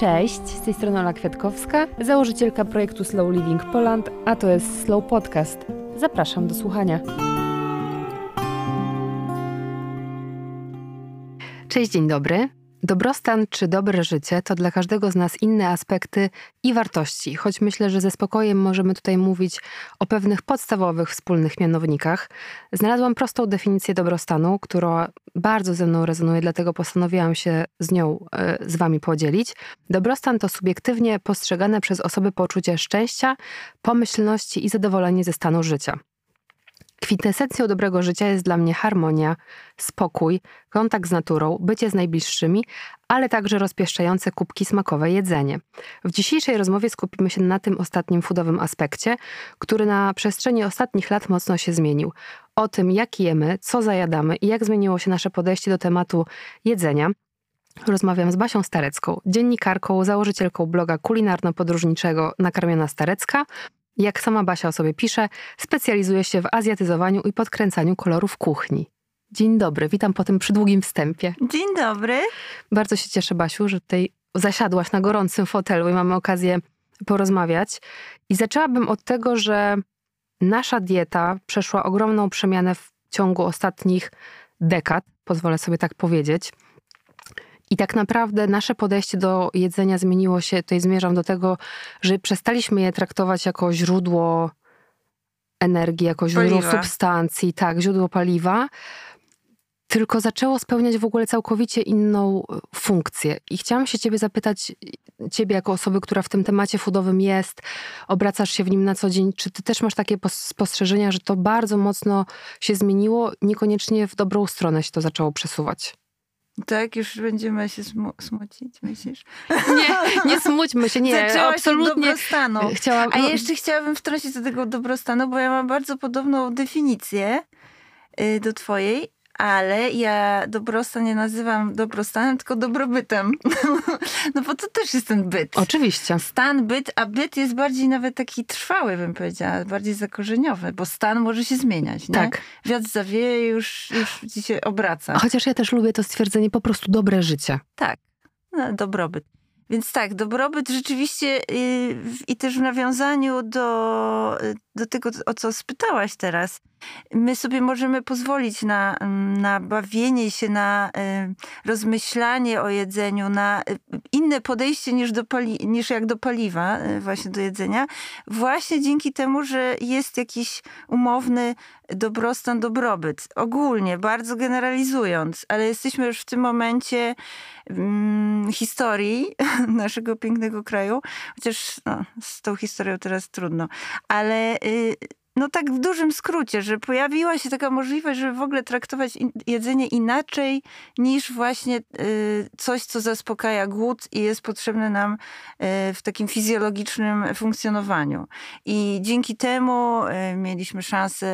Cześć, z tej strony Ola Kwiatkowska, założycielka projektu Slow Living Poland, a to jest Slow Podcast. Zapraszam do słuchania. Cześć, dzień dobry. Dobrostan czy dobre życie to dla każdego z nas inne aspekty i wartości, choć myślę, że ze spokojem możemy tutaj mówić o pewnych podstawowych wspólnych mianownikach. Znalazłam prostą definicję dobrostanu, która bardzo ze mną rezonuje, dlatego postanowiłam się z nią e, z Wami podzielić. Dobrostan to subiektywnie postrzegane przez osoby poczucie szczęścia, pomyślności i zadowolenie ze stanu życia. Kwintesencją dobrego życia jest dla mnie harmonia, spokój, kontakt z naturą, bycie z najbliższymi, ale także rozpieszczające kubki smakowe jedzenie. W dzisiejszej rozmowie skupimy się na tym ostatnim foodowym aspekcie, który na przestrzeni ostatnich lat mocno się zmienił. O tym, jak jemy, co zajadamy i jak zmieniło się nasze podejście do tematu jedzenia. Rozmawiam z Basią Starecką, dziennikarką, założycielką bloga kulinarno-podróżniczego Nakarmiona Starecka jak sama Basia o sobie pisze, specjalizuje się w azjatyzowaniu i podkręcaniu kolorów kuchni. Dzień dobry, witam po tym przydługim wstępie. Dzień dobry. Bardzo się cieszę, Basiu, że tutaj zasiadłaś na gorącym fotelu i mamy okazję porozmawiać. I zaczęłabym od tego, że nasza dieta przeszła ogromną przemianę w ciągu ostatnich dekad, pozwolę sobie tak powiedzieć. I tak naprawdę nasze podejście do jedzenia zmieniło się, tutaj zmierzam do tego, że przestaliśmy je traktować jako źródło energii, jako źródło paliwa. substancji, tak, źródło paliwa, tylko zaczęło spełniać w ogóle całkowicie inną e, funkcję. I chciałam się ciebie zapytać, ciebie jako osoby, która w tym temacie foodowym jest, obracasz się w nim na co dzień, czy ty też masz takie spostrzeżenia, że to bardzo mocno się zmieniło, niekoniecznie w dobrą stronę się to zaczęło przesuwać? Tak, już będziemy się smu smucić, myślisz? Nie, nie smućmy się, nie, Zaczęłaś absolutnie. dobrostanu. Chciałam... A ja jeszcze chciałabym wtrącić do tego dobrostanu, bo ja mam bardzo podobną definicję y, do twojej, ale ja dobrostan nie nazywam dobrostanem, tylko dobrobytem. no bo to też jest ten byt. Oczywiście. Stan, byt, a byt jest bardziej nawet taki trwały, bym powiedziała, bardziej zakorzeniowy, bo stan może się zmieniać. Nie? Tak. Wiatr zawieje, już, już ci się obraca. Chociaż ja też lubię to stwierdzenie po prostu dobre życie. Tak, no, dobrobyt. Więc tak, dobrobyt rzeczywiście yy, i też w nawiązaniu do, do tego, o co spytałaś teraz, my sobie możemy pozwolić na, na bawienie się, na y, rozmyślanie o jedzeniu, na y, inne podejście niż, do pali- niż jak do paliwa, y, właśnie do jedzenia, właśnie dzięki temu, że jest jakiś umowny dobrostan, dobrobyt. Ogólnie, bardzo generalizując, ale jesteśmy już w tym momencie mm, historii naszego pięknego kraju, chociaż no, z tą historią teraz trudno, ale y, no tak w dużym skrócie, że pojawiła się taka możliwość, żeby w ogóle traktować jedzenie inaczej niż właśnie y, coś, co zaspokaja głód i jest potrzebne nam y, w takim fizjologicznym funkcjonowaniu. I dzięki temu y, mieliśmy szansę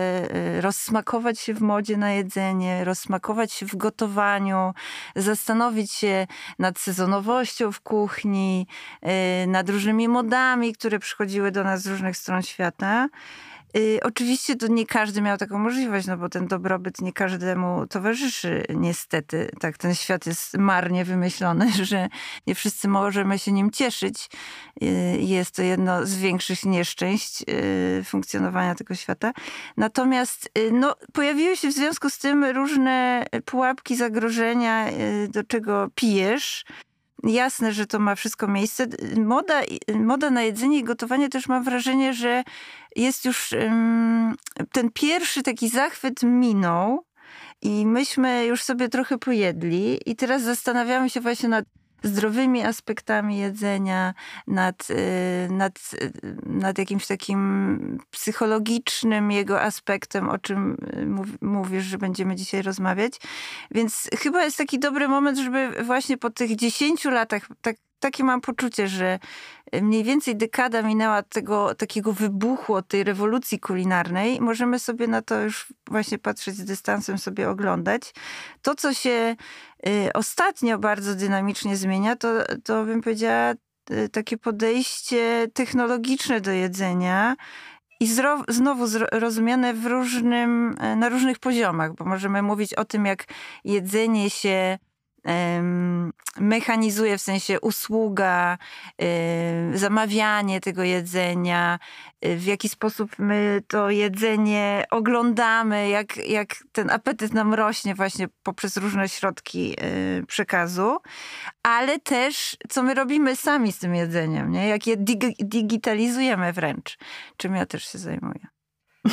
rozsmakować się w modzie na jedzenie, rozsmakować się w gotowaniu, zastanowić się nad sezonowością w kuchni, nad różnymi modami, które przychodziły do nas z różnych stron świata. Y, oczywiście to nie każdy miał taką możliwość, no bo ten dobrobyt nie każdemu towarzyszy niestety. Tak, ten świat jest marnie wymyślony, że nie wszyscy możemy się nim cieszyć. Y, jest to jedno z większych nieszczęść y, funkcjonowania tego świata. Natomiast no, pojawiły się w związku z tym różne pułapki zagrożenia, do czego pijesz, Jasne, że to ma wszystko miejsce. Moda, moda na jedzenie i gotowanie też mam wrażenie, że jest już ten pierwszy taki zachwyt minął i myśmy już sobie trochę pojedli i teraz zastanawiamy się właśnie nad zdrowymi aspektami jedzenia, nad, y, nad, y, nad jakimś takim psychologicznym jego aspektem, o czym y, mówisz, że będziemy dzisiaj rozmawiać. Więc chyba jest taki dobry moment, żeby właśnie po tych 10 latach, tak, takie mam poczucie, że mniej więcej dekada minęła tego takiego wybuchu od tej rewolucji kulinarnej. Możemy sobie na to już właśnie patrzeć z dystansem, sobie oglądać. To, co się y, ostatnio bardzo dynamicznie zmienia, to, to bym powiedziała y, takie podejście technologiczne do jedzenia. I znowu rozumiane w różnym, na różnych poziomach, bo możemy mówić o tym, jak jedzenie się mechanizuje, w sensie usługa, zamawianie tego jedzenia, w jaki sposób my to jedzenie oglądamy, jak, jak ten apetyt nam rośnie właśnie poprzez różne środki y, przekazu, ale też co my robimy sami z tym jedzeniem, nie? jak je digitalizujemy wręcz, czym ja też się zajmuję.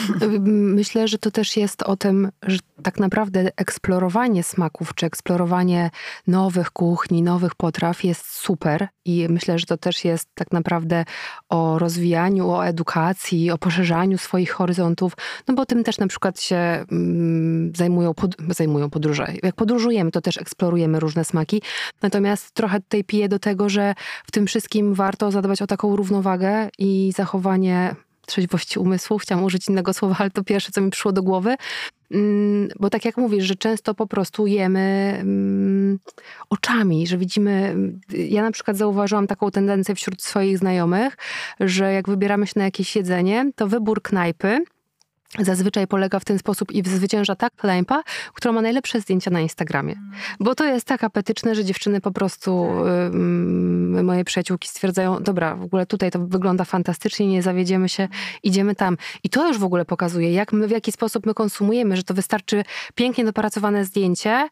Myślę, że to też jest o tym, że tak naprawdę eksplorowanie smaków, czy eksplorowanie nowych kuchni, nowych potraw jest super i myślę, że to też jest tak naprawdę o rozwijaniu, o edukacji, o poszerzaniu swoich horyzontów, no bo tym też na przykład się mm, zajmują, pod, zajmują podróże. Jak podróżujemy, to też eksplorujemy różne smaki, natomiast trochę tutaj piję do tego, że w tym wszystkim warto zadbać o taką równowagę i zachowanie trzeźwości umysłu. Chciałam użyć innego słowa, ale to pierwsze, co mi przyszło do głowy. Mm, bo tak jak mówisz, że często po prostu jemy mm, oczami, że widzimy. Ja na przykład zauważyłam taką tendencję wśród swoich znajomych, że jak wybieramy się na jakieś jedzenie, to wybór knajpy zazwyczaj polega w ten sposób i zwycięża ta knajpa, która ma najlepsze zdjęcia na Instagramie. Bo to jest tak apetyczne, że dziewczyny po prostu, y, moje przyjaciółki stwierdzają, dobra, w ogóle tutaj to wygląda fantastycznie, nie zawiedziemy się, idziemy tam. I to już w ogóle pokazuje, jak my, w jaki sposób my konsumujemy, że to wystarczy pięknie dopracowane zdjęcie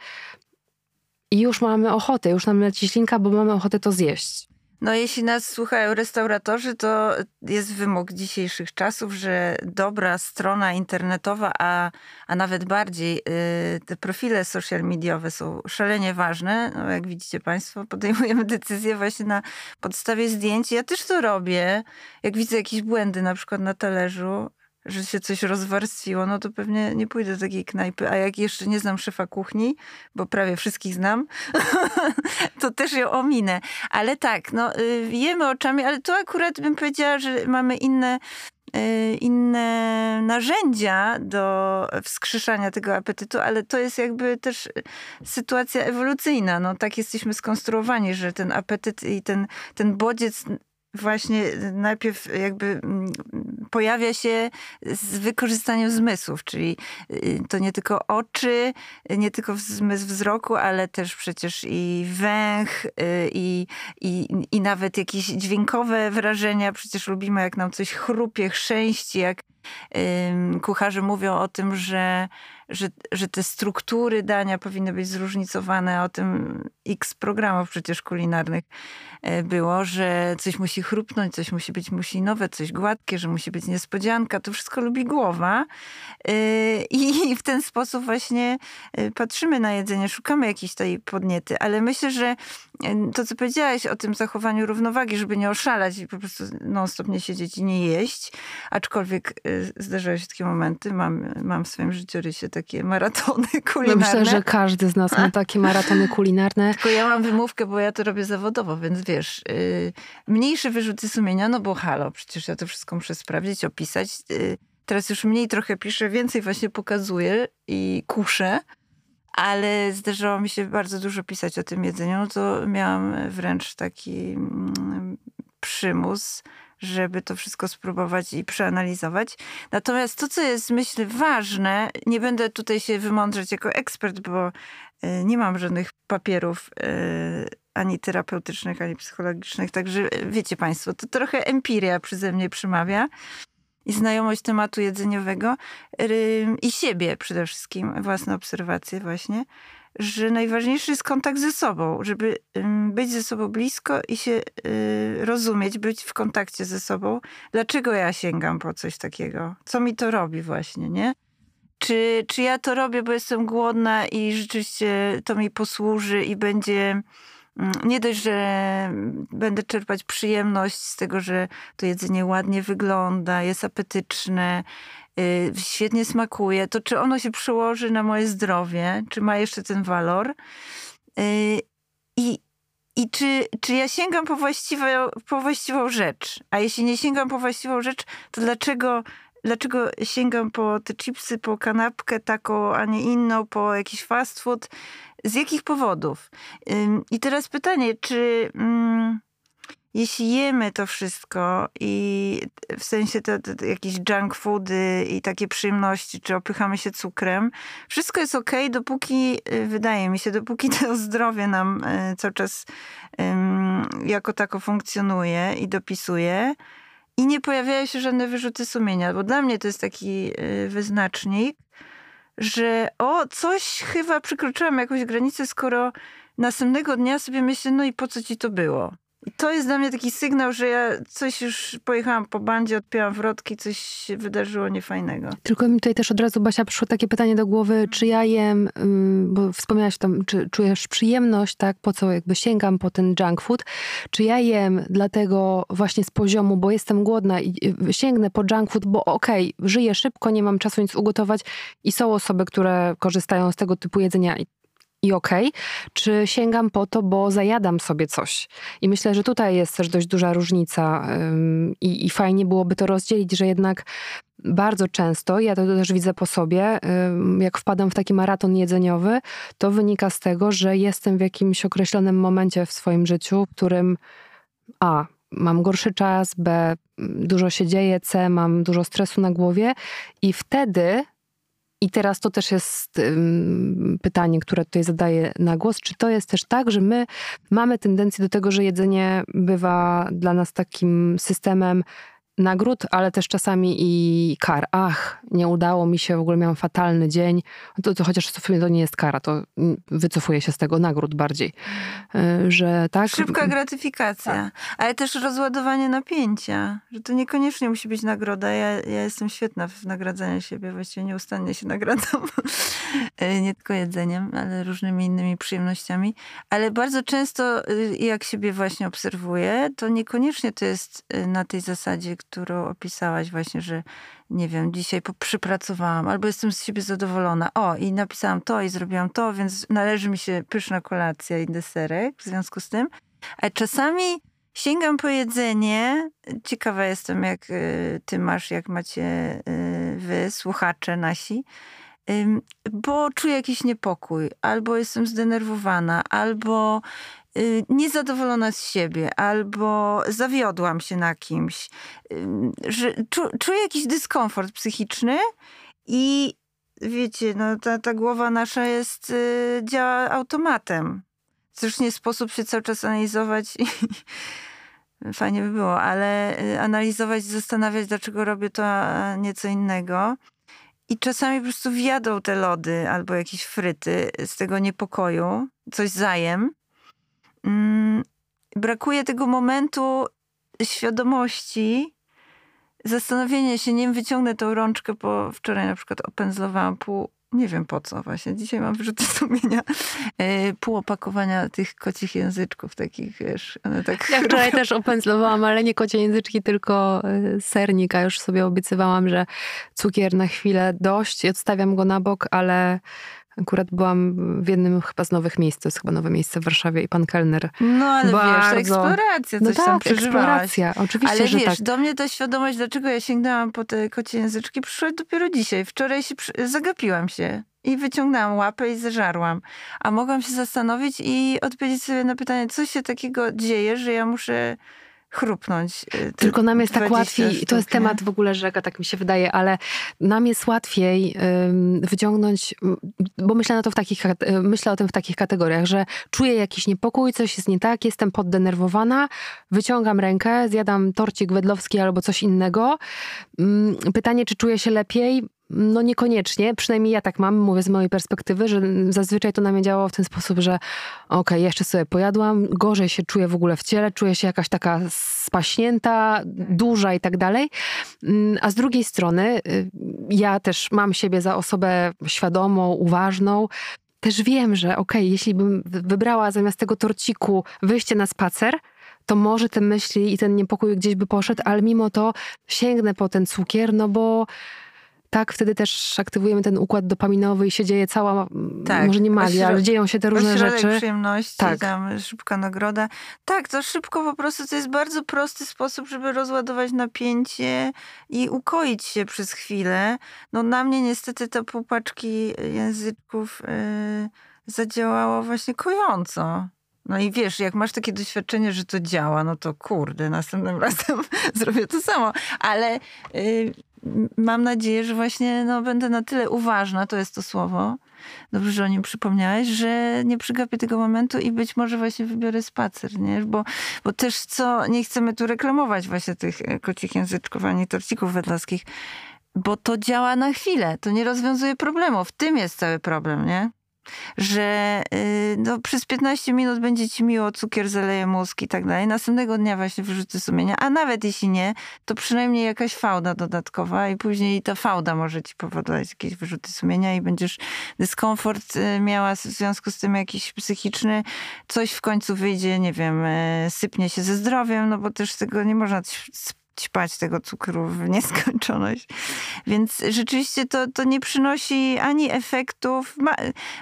i już mamy ochotę, już nam leci ślinka, bo mamy ochotę to zjeść. No jeśli nas słuchają restauratorzy, to jest wymóg dzisiejszych czasów, że dobra strona internetowa, a, a nawet bardziej y, te profile social mediowe są szalenie ważne. No, jak widzicie Państwo, podejmujemy decyzje właśnie na podstawie zdjęć. Ja też to robię. Jak widzę jakieś błędy na przykład na talerzu, że się coś rozwarstwiło, no to pewnie nie pójdę do takiej knajpy. A jak jeszcze nie znam szefa kuchni, bo prawie wszystkich znam, to też ją ominę. Ale tak, no y, jemy oczami, ale tu akurat bym powiedziała, że mamy inne y, inne narzędzia do wskrzeszania tego apetytu, ale to jest jakby też sytuacja ewolucyjna. No, tak jesteśmy skonstruowani, że ten apetyt i ten, ten bodziec właśnie najpierw jakby mm, pojawia się z wykorzystaniem zmysłów, czyli y, to nie tylko oczy, nie tylko zmysł wzroku, ale też przecież i węch, y, i, i, i nawet jakieś dźwiękowe wrażenia. Przecież lubimy, jak nam coś chrupie, chrzęści, jak kucharze mówią o tym, że że, że te struktury dania powinny być zróżnicowane. O tym x programów przecież kulinarnych e, było, że coś musi chrupnąć, coś musi być musi nowe, coś gładkie, że musi być niespodzianka. To wszystko lubi głowa. E, I w ten sposób właśnie e, patrzymy na jedzenie, szukamy jakiejś tej podniety. Ale myślę, że to, co powiedziałaś o tym zachowaniu równowagi, żeby nie oszalać i po prostu non-stop nie siedzieć i nie jeść, aczkolwiek zdarzają się takie momenty, mam, mam w swoim życiorysie takie maratony kulinarne. No myślę, że każdy z nas ma takie maratony kulinarne. Tylko ja mam wymówkę, bo ja to robię zawodowo, więc wiesz, yy, mniejsze wyrzuty sumienia, no bo halo, przecież ja to wszystko muszę sprawdzić, opisać. Teraz już mniej trochę piszę, więcej właśnie pokazuję i kuszę ale zdarzało mi się bardzo dużo pisać o tym jedzeniu, to miałam wręcz taki mm, przymus, żeby to wszystko spróbować i przeanalizować. Natomiast to, co jest, myślę, ważne, nie będę tutaj się wymądrzeć jako ekspert, bo y, nie mam żadnych papierów y, ani terapeutycznych, ani psychologicznych, także y, wiecie Państwo, to trochę empiria przeze mnie przemawia i znajomość tematu jedzeniowego i siebie przede wszystkim, własne obserwacje właśnie że najważniejszy jest kontakt ze sobą, żeby być ze sobą blisko i się y, rozumieć, być w kontakcie ze sobą. Dlaczego ja sięgam po coś takiego? Co mi to robi właśnie, nie? Czy, czy ja to robię, bo jestem głodna i rzeczywiście to mi posłuży i będzie nie dość, że będę czerpać przyjemność z tego, że to jedzenie ładnie wygląda, jest apetyczne, Y, świetnie smakuje, to czy ono się przełoży na moje zdrowie, czy ma jeszcze ten walor. Y, I, i czy, czy ja sięgam po właściwą, po właściwą rzecz? A jeśli nie sięgam po właściwą rzecz, to dlaczego, dlaczego sięgam po te chipsy, po kanapkę taką, a nie inną, po jakiś fast food? Z jakich powodów? I teraz pytanie, czy. Mm, jeśli jemy to wszystko i w sensie to, to jakieś junk foody i takie przyjemności, czy opychamy się cukrem, wszystko jest ok, dopóki, y, wydaje mi się, dopóki to zdrowie nam y, cały czas um, jako tako funkcjonuje i dopisuje i nie pojawiają się żadne wyrzuty sumienia, bo dla mnie to jest taki y, wyznacznik, że o, coś chyba przekroczyłam jakąś granicę, skoro następnego dnia sobie myślę, no i po co ci to było? To jest dla mnie taki sygnał, że ja coś już pojechałam po bandzie, odpiłam wrotki, coś się wydarzyło niefajnego. Tylko mi tutaj też od razu, Basia, przyszło takie pytanie do głowy, czy ja jem, bo wspomniałaś tam, czy czujesz przyjemność, tak, po co jakby sięgam po ten junk food, czy ja jem dlatego właśnie z poziomu, bo jestem głodna i sięgnę po junk food, bo okej, okay, żyję szybko, nie mam czasu nic ugotować i są osoby, które korzystają z tego typu jedzenia i okej, okay, czy sięgam po to, bo zajadam sobie coś. I myślę, że tutaj jest też dość duża różnica i, i fajnie byłoby to rozdzielić, że jednak bardzo często, ja to też widzę po sobie, jak wpadam w taki maraton jedzeniowy, to wynika z tego, że jestem w jakimś określonym momencie w swoim życiu, w którym a, mam gorszy czas, b, dużo się dzieje, c, mam dużo stresu na głowie i wtedy i teraz to też jest pytanie, które tutaj zadaję na głos. Czy to jest też tak, że my mamy tendencję do tego, że jedzenie bywa dla nas takim systemem nagród, ale też czasami i kar. Ach, nie udało mi się, w ogóle miałam fatalny dzień. To, to chociaż w sumie to nie jest kara, to wycofuję się z tego nagród bardziej. E, że tak. Szybka gratyfikacja, tak. ale też rozładowanie napięcia, że to niekoniecznie musi być nagroda. Ja, ja jestem świetna w nagradzaniu siebie, właściwie nieustannie się nagradzam. E, nie tylko jedzeniem, ale różnymi innymi przyjemnościami. Ale bardzo często, y, jak siebie właśnie obserwuję, to niekoniecznie to jest y, na tej zasadzie, którą opisałaś właśnie, że nie wiem, dzisiaj przypracowałam, albo jestem z siebie zadowolona. O, i napisałam to i zrobiłam to, więc należy mi się pyszna kolacja i deserek w związku z tym. A czasami sięgam po jedzenie. Ciekawa jestem, jak y, ty masz, jak macie y, wy, słuchacze nasi bo czuję jakiś niepokój, albo jestem zdenerwowana, albo niezadowolona z siebie, albo zawiodłam się na kimś, że czuję jakiś dyskomfort psychiczny i wiecie, no ta, ta głowa nasza jest, y, działa automatem. Zresztą nie sposób się cały czas analizować i fajnie by było, ale y, analizować, zastanawiać, dlaczego robię to, a nie co innego. I czasami po prostu wjadą te lody albo jakieś fryty z tego niepokoju, coś zajem brakuje tego momentu świadomości, zastanowienia się, nim wyciągnę tą rączkę, bo wczoraj na przykład opędzlowałam pół, nie wiem po co właśnie, dzisiaj mam wyrzuty sumienia, e, pół opakowania tych kocich języczków takich, wiesz, one tak... Ja wczoraj też opędzlowałam, ale nie kocie języczki, tylko e, sernik, a już sobie obiecywałam, że cukier na chwilę dość i odstawiam go na bok, ale Akurat byłam w jednym chyba z nowych miejsc, to jest chyba nowe miejsce w Warszawie i pan kelner. No ale bardzo... wiesz, eksploracja, coś no tak, eksploracja, oczywiście, Ale wiesz, tak. do mnie ta świadomość, dlaczego ja sięgnęłam po te kocie języczki, przyszła dopiero dzisiaj. Wczoraj się zagapiłam się i wyciągnęłam łapę i zeżarłam. A mogłam się zastanowić i odpowiedzieć sobie na pytanie, co się takiego dzieje, że ja muszę chrupnąć. Y, Tylko nam jest tak łatwiej, sztuk, to jest temat w ogóle rzeka, tak mi się wydaje, ale nam jest łatwiej wyciągnąć, bo myślę, na to w takich, y, myślę o tym w takich kategoriach, że czuję jakiś niepokój, coś jest nie tak, jestem poddenerwowana, wyciągam rękę, zjadam torcik wedlowski albo coś innego. Pytanie, czy czuję się lepiej? No niekoniecznie, przynajmniej ja tak mam, mówię z mojej perspektywy, że zazwyczaj to na mnie działało w ten sposób, że okej, okay, jeszcze sobie pojadłam, gorzej się czuję w ogóle w ciele, czuję się jakaś taka spaśnięta, duża i tak dalej. Mm, a z drugiej strony y, ja też mam siebie za osobę świadomą, uważną, też wiem, że okej, okay, jeśli bym wybrała zamiast tego torciku wyjście na spacer, to może te myśli i ten niepokój gdzieś by poszedł, ale mimo to sięgnę po ten cukier, no bo tak, wtedy też aktywujemy ten układ dopaminowy i się dzieje cała, tak, może nie magia, ale dzieją się te różne rzeczy. przyjemności, tak. tam szybka nagroda. Tak, to szybko po prostu, to jest bardzo prosty sposób, żeby rozładować napięcie i ukoić się przez chwilę. No na mnie niestety te półpaczki języczków yy, zadziałało właśnie kojąco. No i wiesz, jak masz takie doświadczenie, że to działa, no to kurde, następnym razem zrobię to samo. Ale y, mam nadzieję, że właśnie no, będę na tyle uważna, to jest to słowo, dobrze, że o nim przypomniałeś, że nie przygapię tego momentu i być może właśnie wybiorę spacer, nie? Bo, bo też co, nie chcemy tu reklamować właśnie tych e, kocich języczków ani torcików wedlaskich, bo to działa na chwilę, to nie rozwiązuje problemu. W tym jest cały problem, nie? Że y, no, przez 15 minut będzie ci miło, cukier zaleje mózg i tak dalej. Następnego dnia właśnie wyrzuty sumienia, a nawet jeśli nie, to przynajmniej jakaś fałda dodatkowa i później ta fałda może ci powodować jakieś wyrzuty sumienia i będziesz dyskomfort y, miała w związku z tym jakiś psychiczny, coś w końcu wyjdzie, nie wiem, y, sypnie się ze zdrowiem, no bo też tego nie można ćpać tego cukru w nieskończoność. Więc rzeczywiście to, to nie przynosi ani efektów. Ma,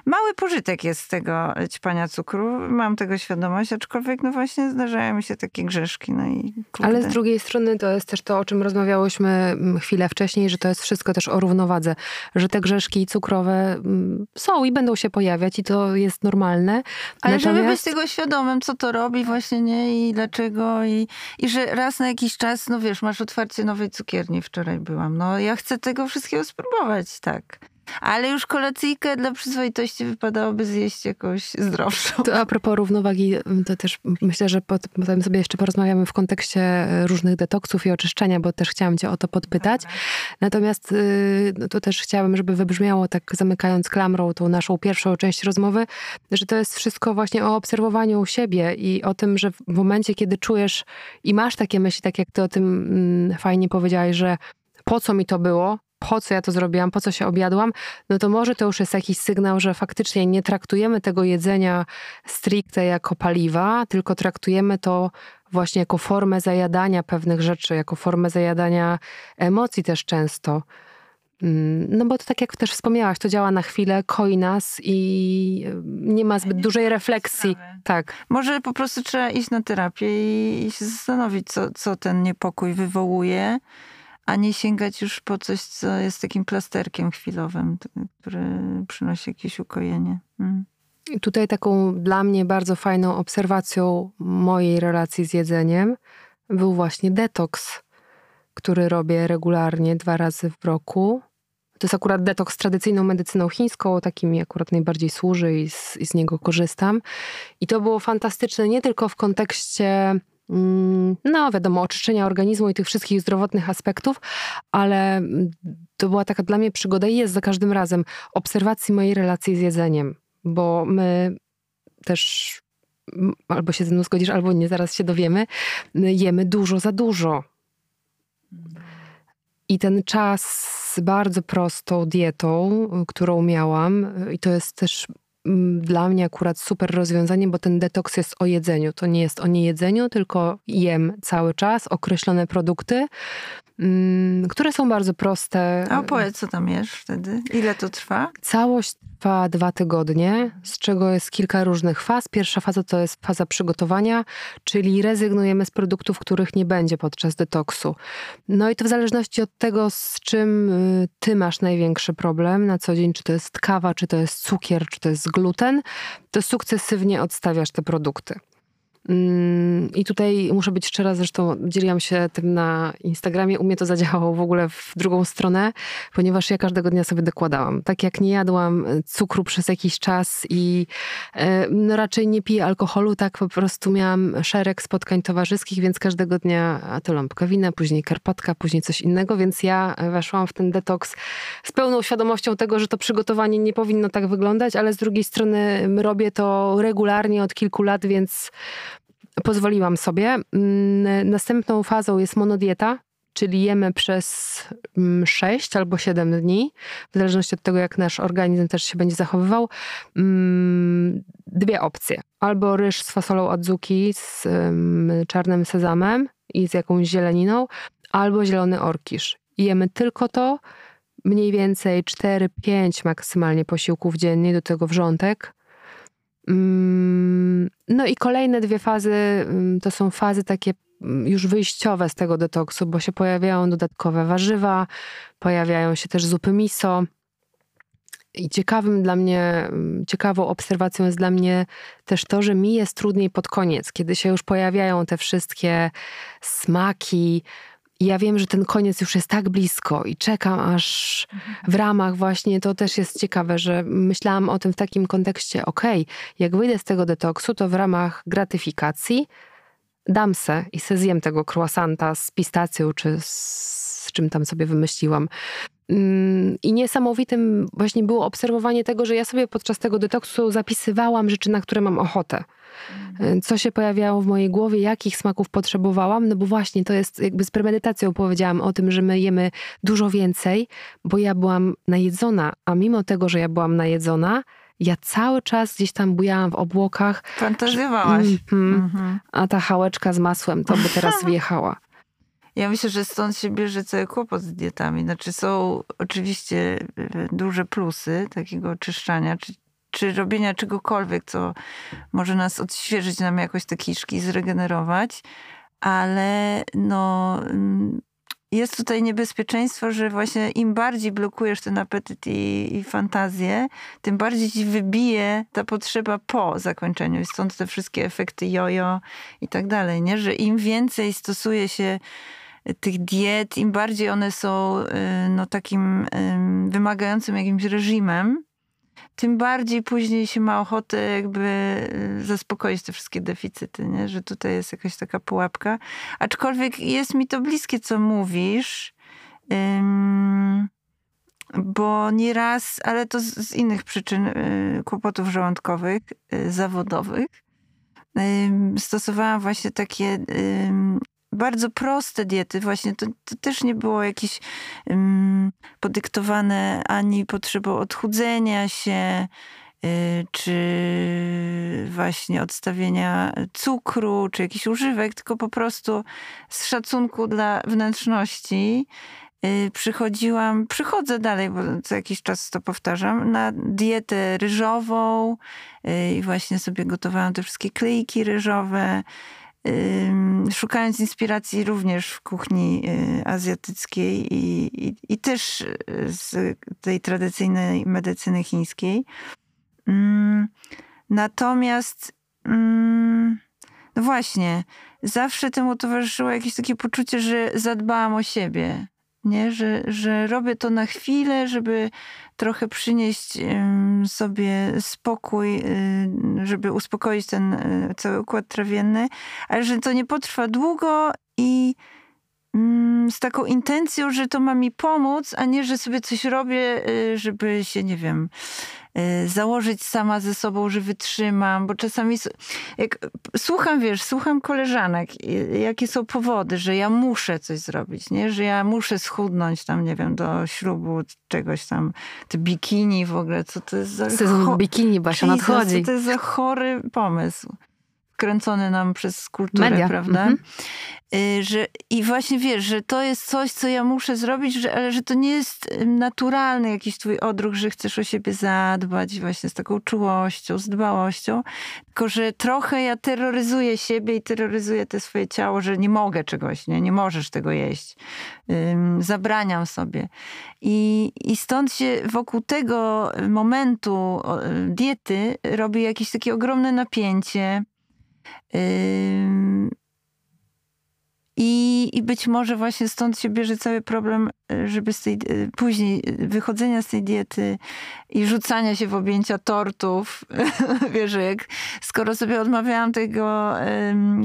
mały pożytek jest z tego ćpania cukru. Mam tego świadomość, aczkolwiek no właśnie zdarzają mi się takie grzeszki. No i Ale z drugiej strony to jest też to, o czym rozmawiałyśmy mm, chwilę wcześniej, że to jest wszystko też o równowadze. Że te grzeszki cukrowe mm, są i będą się pojawiać i to jest normalne. Ale Natomiast... żeby być tego świadomym, co to robi właśnie, nie? I dlaczego. I, i że raz na jakiś czas, no wiesz, masz otwarcie nowej cukierni, wczoraj byłam. No ja chcę tego wszystkiego spróbować, tak. Ale już kolacyjkę dla przyzwoitości wypadałoby zjeść jakąś zdrowszą. To a propos równowagi, to też myślę, że potem sobie jeszcze porozmawiamy w kontekście różnych detoksów i oczyszczenia, bo też chciałam cię o to podpytać. Natomiast y, no to też chciałabym, żeby wybrzmiało tak zamykając klamrą tą naszą pierwszą część rozmowy, że to jest wszystko właśnie o obserwowaniu siebie i o tym, że w momencie, kiedy czujesz i masz takie myśli, tak jak ty o tym mm, fajnie powiedziałaś, że po co mi to było, po co ja to zrobiłam, po co się objadłam, no to może to już jest jakiś sygnał, że faktycznie nie traktujemy tego jedzenia stricte jako paliwa, tylko traktujemy to właśnie jako formę zajadania pewnych rzeczy, jako formę zajadania emocji też często. Mm, no bo to tak jak też wspomniałaś, to działa na chwilę, koi nas i nie ma zbyt nie dużej refleksji. Tak. Może po prostu trzeba iść na terapię i się zastanowić, co, co ten niepokój wywołuje a nie sięgać już po coś, co jest takim plasterkiem chwilowym, który przynosi jakieś ukojenie. Mm. Tutaj taką dla mnie bardzo fajną obserwacją mojej relacji z jedzeniem był właśnie detoks, który robię regularnie dwa razy w roku. To jest akurat detoks tradycyjną medycyną chińską, takim mi akurat najbardziej służy i z, i z niego korzystam. I to było fantastyczne nie tylko w kontekście no wiadomo, oczyszczenia organizmu i tych wszystkich zdrowotnych aspektów, ale to była taka dla mnie przygoda i jest za każdym razem obserwacji mojej relacji z jedzeniem, bo my też albo się ze mną zgodzisz, albo nie, zaraz się dowiemy, jemy dużo za dużo. I ten czas z bardzo prostą dietą, którą miałam, i to jest też dla mnie akurat super rozwiązanie, bo ten detoks jest o jedzeniu. To nie jest o niejedzeniu, tylko jem cały czas określone produkty, które są bardzo proste. A opowiedz, co tam jesz wtedy? Ile to trwa? Całość trwa dwa tygodnie, z czego jest kilka różnych faz. Pierwsza faza to jest faza przygotowania, czyli rezygnujemy z produktów, których nie będzie podczas detoksu. No i to w zależności od tego, z czym y, ty masz największy problem na co dzień, czy to jest kawa, czy to jest cukier, czy to jest gluten, to sukcesywnie odstawiasz te produkty. Mm, I tutaj muszę być szczera, zresztą dzieliłam się tym na Instagramie. U mnie to zadziałało w ogóle w drugą stronę, ponieważ ja każdego dnia sobie dokładałam. Tak jak nie jadłam cukru przez jakiś czas i e, no raczej nie piję alkoholu, tak po prostu miałam szereg spotkań towarzyskich, więc każdego dnia to lampka wina, później karpatka, później coś innego, więc ja weszłam w ten detoks z pełną świadomością tego, że to przygotowanie nie powinno tak wyglądać, ale z drugiej strony robię to regularnie od kilku lat, więc pozwoliłam sobie. Mm, następną fazą jest monodieta, czyli jemy przez 6 mm, albo 7 dni, w zależności od tego, jak nasz organizm też się będzie zachowywał. Mm, dwie opcje. Albo ryż z fasolą adzuki, z czarnym sezamem i z jakąś zieleniną, albo zielony orkisz. Jemy tylko to, mniej więcej 4-5 maksymalnie posiłków dziennie, do tego wrzątek. Mm, no i kolejne dwie fazy mm, to są fazy takie mm, już wyjściowe z tego detoksu, bo się pojawiają dodatkowe warzywa, pojawiają się też zupy miso. I ciekawym dla mnie, ciekawą obserwacją jest dla mnie też to, że mi jest trudniej pod koniec, kiedy się już pojawiają te wszystkie smaki, ja wiem, że ten koniec już jest tak blisko i czekam aż w ramach właśnie, to też jest ciekawe, że myślałam o tym w takim kontekście, okej, okay, jak wyjdę z tego detoksu, to w ramach gratyfikacji dam se i se zjem tego croissanta z pistacją czy z czym tam sobie wymyśliłam. Mm, I niesamowitym właśnie było obserwowanie tego, że ja sobie podczas tego detoksu zapisywałam rzeczy, na które mam ochotę. Mhm. Co się pojawiało w mojej głowie, jakich smaków potrzebowałam, no bo właśnie to jest jakby z premedytacją powiedziałam o tym, że my jemy dużo więcej, bo ja byłam najedzona, a mimo tego, że ja byłam najedzona, ja cały czas gdzieś tam bujałam w obłokach. Fantazjowałaś. Mm, mm, a ta chałeczka z masłem to by teraz wjechała. Ja myślę, że stąd się bierze cały kłopot z dietami. Znaczy są oczywiście e, duże plusy takiego oczyszczania, czy, czy robienia czegokolwiek, co może nas odświeżyć nam jakoś te kiszki, zregenerować, ale no mm, jest tutaj niebezpieczeństwo, że właśnie im bardziej blokujesz ten apetyt i, i fantazję, tym bardziej ci wybije ta potrzeba po zakończeniu. Stąd te wszystkie efekty jojo i tak dalej, nie? Że im więcej stosuje się tych diet, im bardziej one są y, no, takim wymagającym jakimś reżimem, tym bardziej później się ma ochotę jakby y, zaspokoić te wszystkie deficyty, nie? że tutaj jest jakaś taka pułapka. Aczkolwiek jest mi to bliskie, co mówisz, bo nieraz, ale to z, innych przyczyn y, kłopotów żołądkowych, zawodowych, stosowałam właśnie takie bardzo proste diety, właśnie to, to też nie było jakieś um, podyktowane ani potrzebą odchudzenia się, y, czy właśnie odstawienia cukru, czy jakichś używek, tylko po prostu z szacunku dla wnętrzności y, przychodziłam, przychodzę dalej, bo co jakiś czas to powtarzam, na dietę ryżową y, i właśnie sobie gotowałam te wszystkie klejki ryżowe, szukając inspiracji również w kuchni y, azjatyckiej i, i, i, też z tej tradycyjnej medycyny chińskiej. Natomiast, no właśnie, zawsze temu towarzyszyło jakieś takie poczucie, że zadbałam o siebie, nie? Że, że robię to na chwilę, żeby trochę przynieść sobie spokój, y, żeby uspokoić ten y, cały układ trawienny, ale że to nie potrwa długo i z taką intencją, że to ma mi pomóc, a nie, że sobie coś robię, y, żeby się, nie wiem, Y, założyć sama ze sobą, że wytrzymam, bo czasami jak słucham, wiesz, słucham koleżanek, jakie są powody, że ja muszę coś zrobić, nie? Że ja muszę schudnąć tam, nie wiem, do ślubu czegoś tam, te bikini w ogóle, co to jest za... Sezon bikini, Basia, nadchodzi. Co to jest za chory pomysł kręcony nam przez kulturę, Media. prawda? Mhm. Y, że, I właśnie wiesz, że to jest coś, co ja muszę zrobić, że, ale że to nie jest naturalny jakiś twój odruch, że chcesz o siebie zadbać właśnie z taką czułością, z dbałością, tylko że trochę ja terroryzuję siebie i terroryzuję te swoje ciało, że nie mogę czegoś, nie, nie możesz tego jeść. zabraniam sobie. I, I stąd się wokół tego momentu diety robi jakieś takie ogromne napięcie, Eh, i, I być może właśnie stąd się bierze cały problem, e, żeby z tej, e, później e, wychodzenia z tej diety i rzucania się w objęcia tortów. Wiesz, jak skoro sobie odmawiałam tego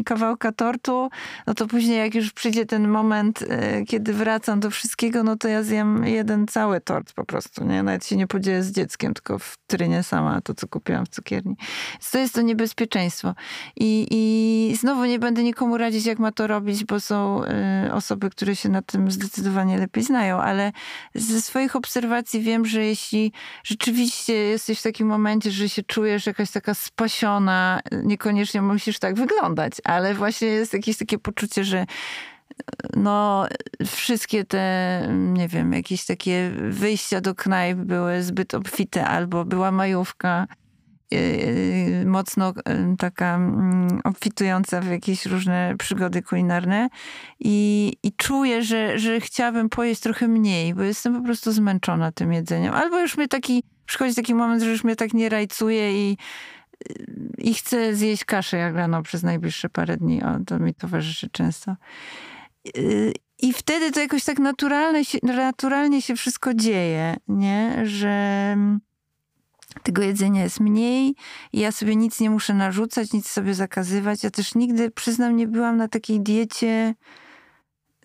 kawałka tortu, no to później jak już przyjdzie ten moment, kiedy wracam do wszystkiego, no to ja zjem jeden cały tort po prostu, nie? Nawet się nie podzielę z dzieckiem, tylko w trynie sama to, co kupiłam w cukierni. Więc to jest to niebezpieczeństwo. I, I znowu nie będę nikomu radzić, jak ma to robić, bo są y, osoby, które się na tym zdecydowanie lepiej znają, ale ze swoich obserwacji wiem, że jeśli rzeczywiście jesteś w takim momencie, że się czujesz jakaś taka spasiona, niekoniecznie musisz tak wyglądać, ale właśnie jest jakieś takie poczucie, że no, wszystkie te, nie wiem, jakieś takie wyjścia do knajp były zbyt obfite, albo była majówka mocno yy, taka yy, obfitująca w jakieś różne przygody kulinarne i, i czuję, że, że chciałabym pojeść trochę mniej, bo jestem po prostu zmęczona tym jedzeniem. Albo już mnie taki, przychodzi taki moment, że już mnie tak nie rajcuje i i chcę zjeść kaszę jak rano przez najbliższe parę dni. O, to mi towarzyszy często. I wtedy to jakoś tak naturalnie się, naturalnie się wszystko dzieje, nie? Że tego jedzenia jest mniej i ja sobie nic nie muszę narzucać, nic sobie zakazywać. Ja też nigdy, przyznam, nie byłam na takiej diecie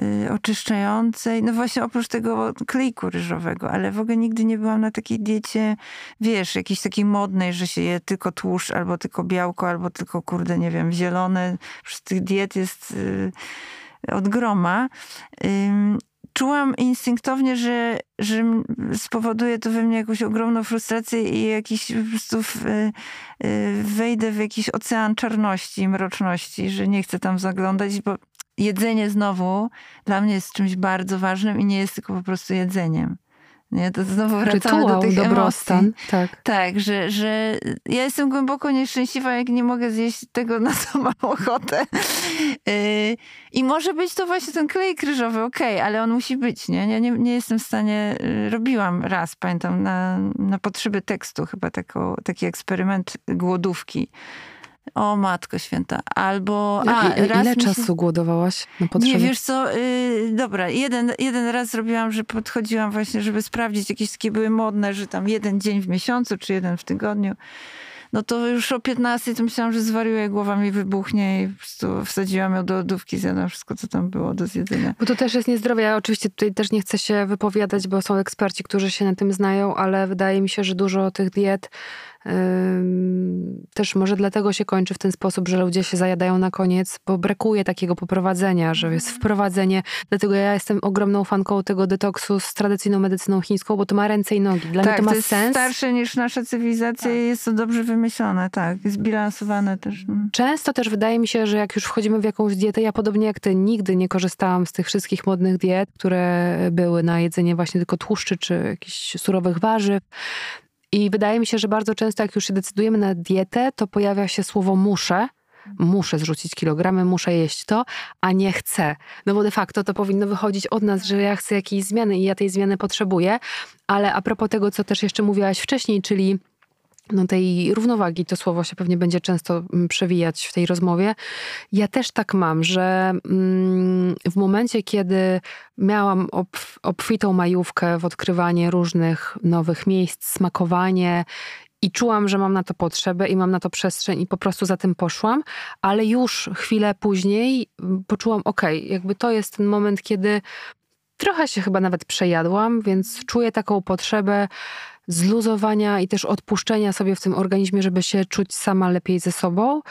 y, oczyszczającej. No właśnie oprócz tego klejku ryżowego, ale w ogóle nigdy nie byłam na takiej diecie, wiesz, jakiejś takiej modnej, że się je tylko tłuszcz, albo tylko białko, albo tylko, kurde, nie wiem, zielone. Przecież tych diet jest... Y, od groma, czułam instynktownie, że, że spowoduje to we mnie jakąś ogromną frustrację i jakiś po prostu w, y, wejdę w jakiś ocean czarności mroczności, że nie chcę tam zaglądać, bo jedzenie znowu dla mnie jest czymś bardzo ważnym i nie jest tylko po prostu jedzeniem. Nie? To znowu wracamy Rytuał, do tych dobrostan. emocji. Tak. Tak, że, że ja jestem głęboko nieszczęśliwa, jak nie mogę zjeść tego, na co mam ochotę. Yy, I może być to właśnie ten klej kryżowy, okej, okay, ale on musi być, nie? Ja nie, nie jestem w stanie, yy, robiłam raz, pamiętam, na, na potrzeby tekstu chyba tako, taki eksperyment głodówki o matko święta. Albo. A, raz ile czasu się... głodowałaś na potrzeby? Nie, wiesz co, yy, dobra, jeden, jeden raz zrobiłam, że podchodziłam właśnie, żeby sprawdzić, jakieś takie były modne, że tam jeden dzień w miesiącu, czy jeden w tygodniu. No to już o 15 to myślałam, że zwariuję, głowa mi wybuchnie i po prostu wsadziłam ją do lodówki, zjadłam wszystko, co tam było do zjedzenia. Bo to też jest niezdrowe. Ja oczywiście tutaj też nie chcę się wypowiadać, bo są eksperci, którzy się na tym znają, ale wydaje mi się, że dużo tych diet też może dlatego się kończy w ten sposób, że ludzie się zajadają na koniec, bo brakuje takiego poprowadzenia, że jest mhm. wprowadzenie. Dlatego ja jestem ogromną fanką tego detoksu z tradycyjną medycyną chińską, bo to ma ręce i nogi. Dla tak, mnie to ma to jest sens. starsze niż nasza cywilizacja tak. i jest to dobrze wymyślone, tak. Zbilansowane też. Mm. Często też wydaje mi się, że jak już wchodzimy w jakąś dietę, ja podobnie jak ty nigdy nie korzystałam z tych wszystkich modnych diet, które były na jedzenie właśnie tylko tłuszczy czy jakichś surowych warzyw. I wydaje mi się, że bardzo często, jak już się decydujemy na dietę, to pojawia się słowo muszę. Muszę zrzucić kilogramy, muszę jeść to, a nie chcę. No bo de facto to powinno wychodzić od nas, że ja chcę jakiejś zmiany i ja tej zmiany potrzebuję. Ale a propos tego, co też jeszcze mówiłaś wcześniej, czyli no tej równowagi, to słowo się pewnie będzie często mm, przewijać w tej rozmowie. Ja też tak mam, że mm, w momencie, kiedy miałam obfitą majówkę w odkrywanie różnych nowych miejsc, smakowanie i czułam, że mam na to potrzebę i mam na to przestrzeń i po prostu za tym poszłam, ale już chwilę później mm, poczułam, okej, okay, jakby to jest ten moment, kiedy trochę się chyba nawet przejadłam, więc czuję taką potrzebę zluzowania i też odpuszczenia sobie w tym organizmie, żeby się czuć sama lepiej ze sobą.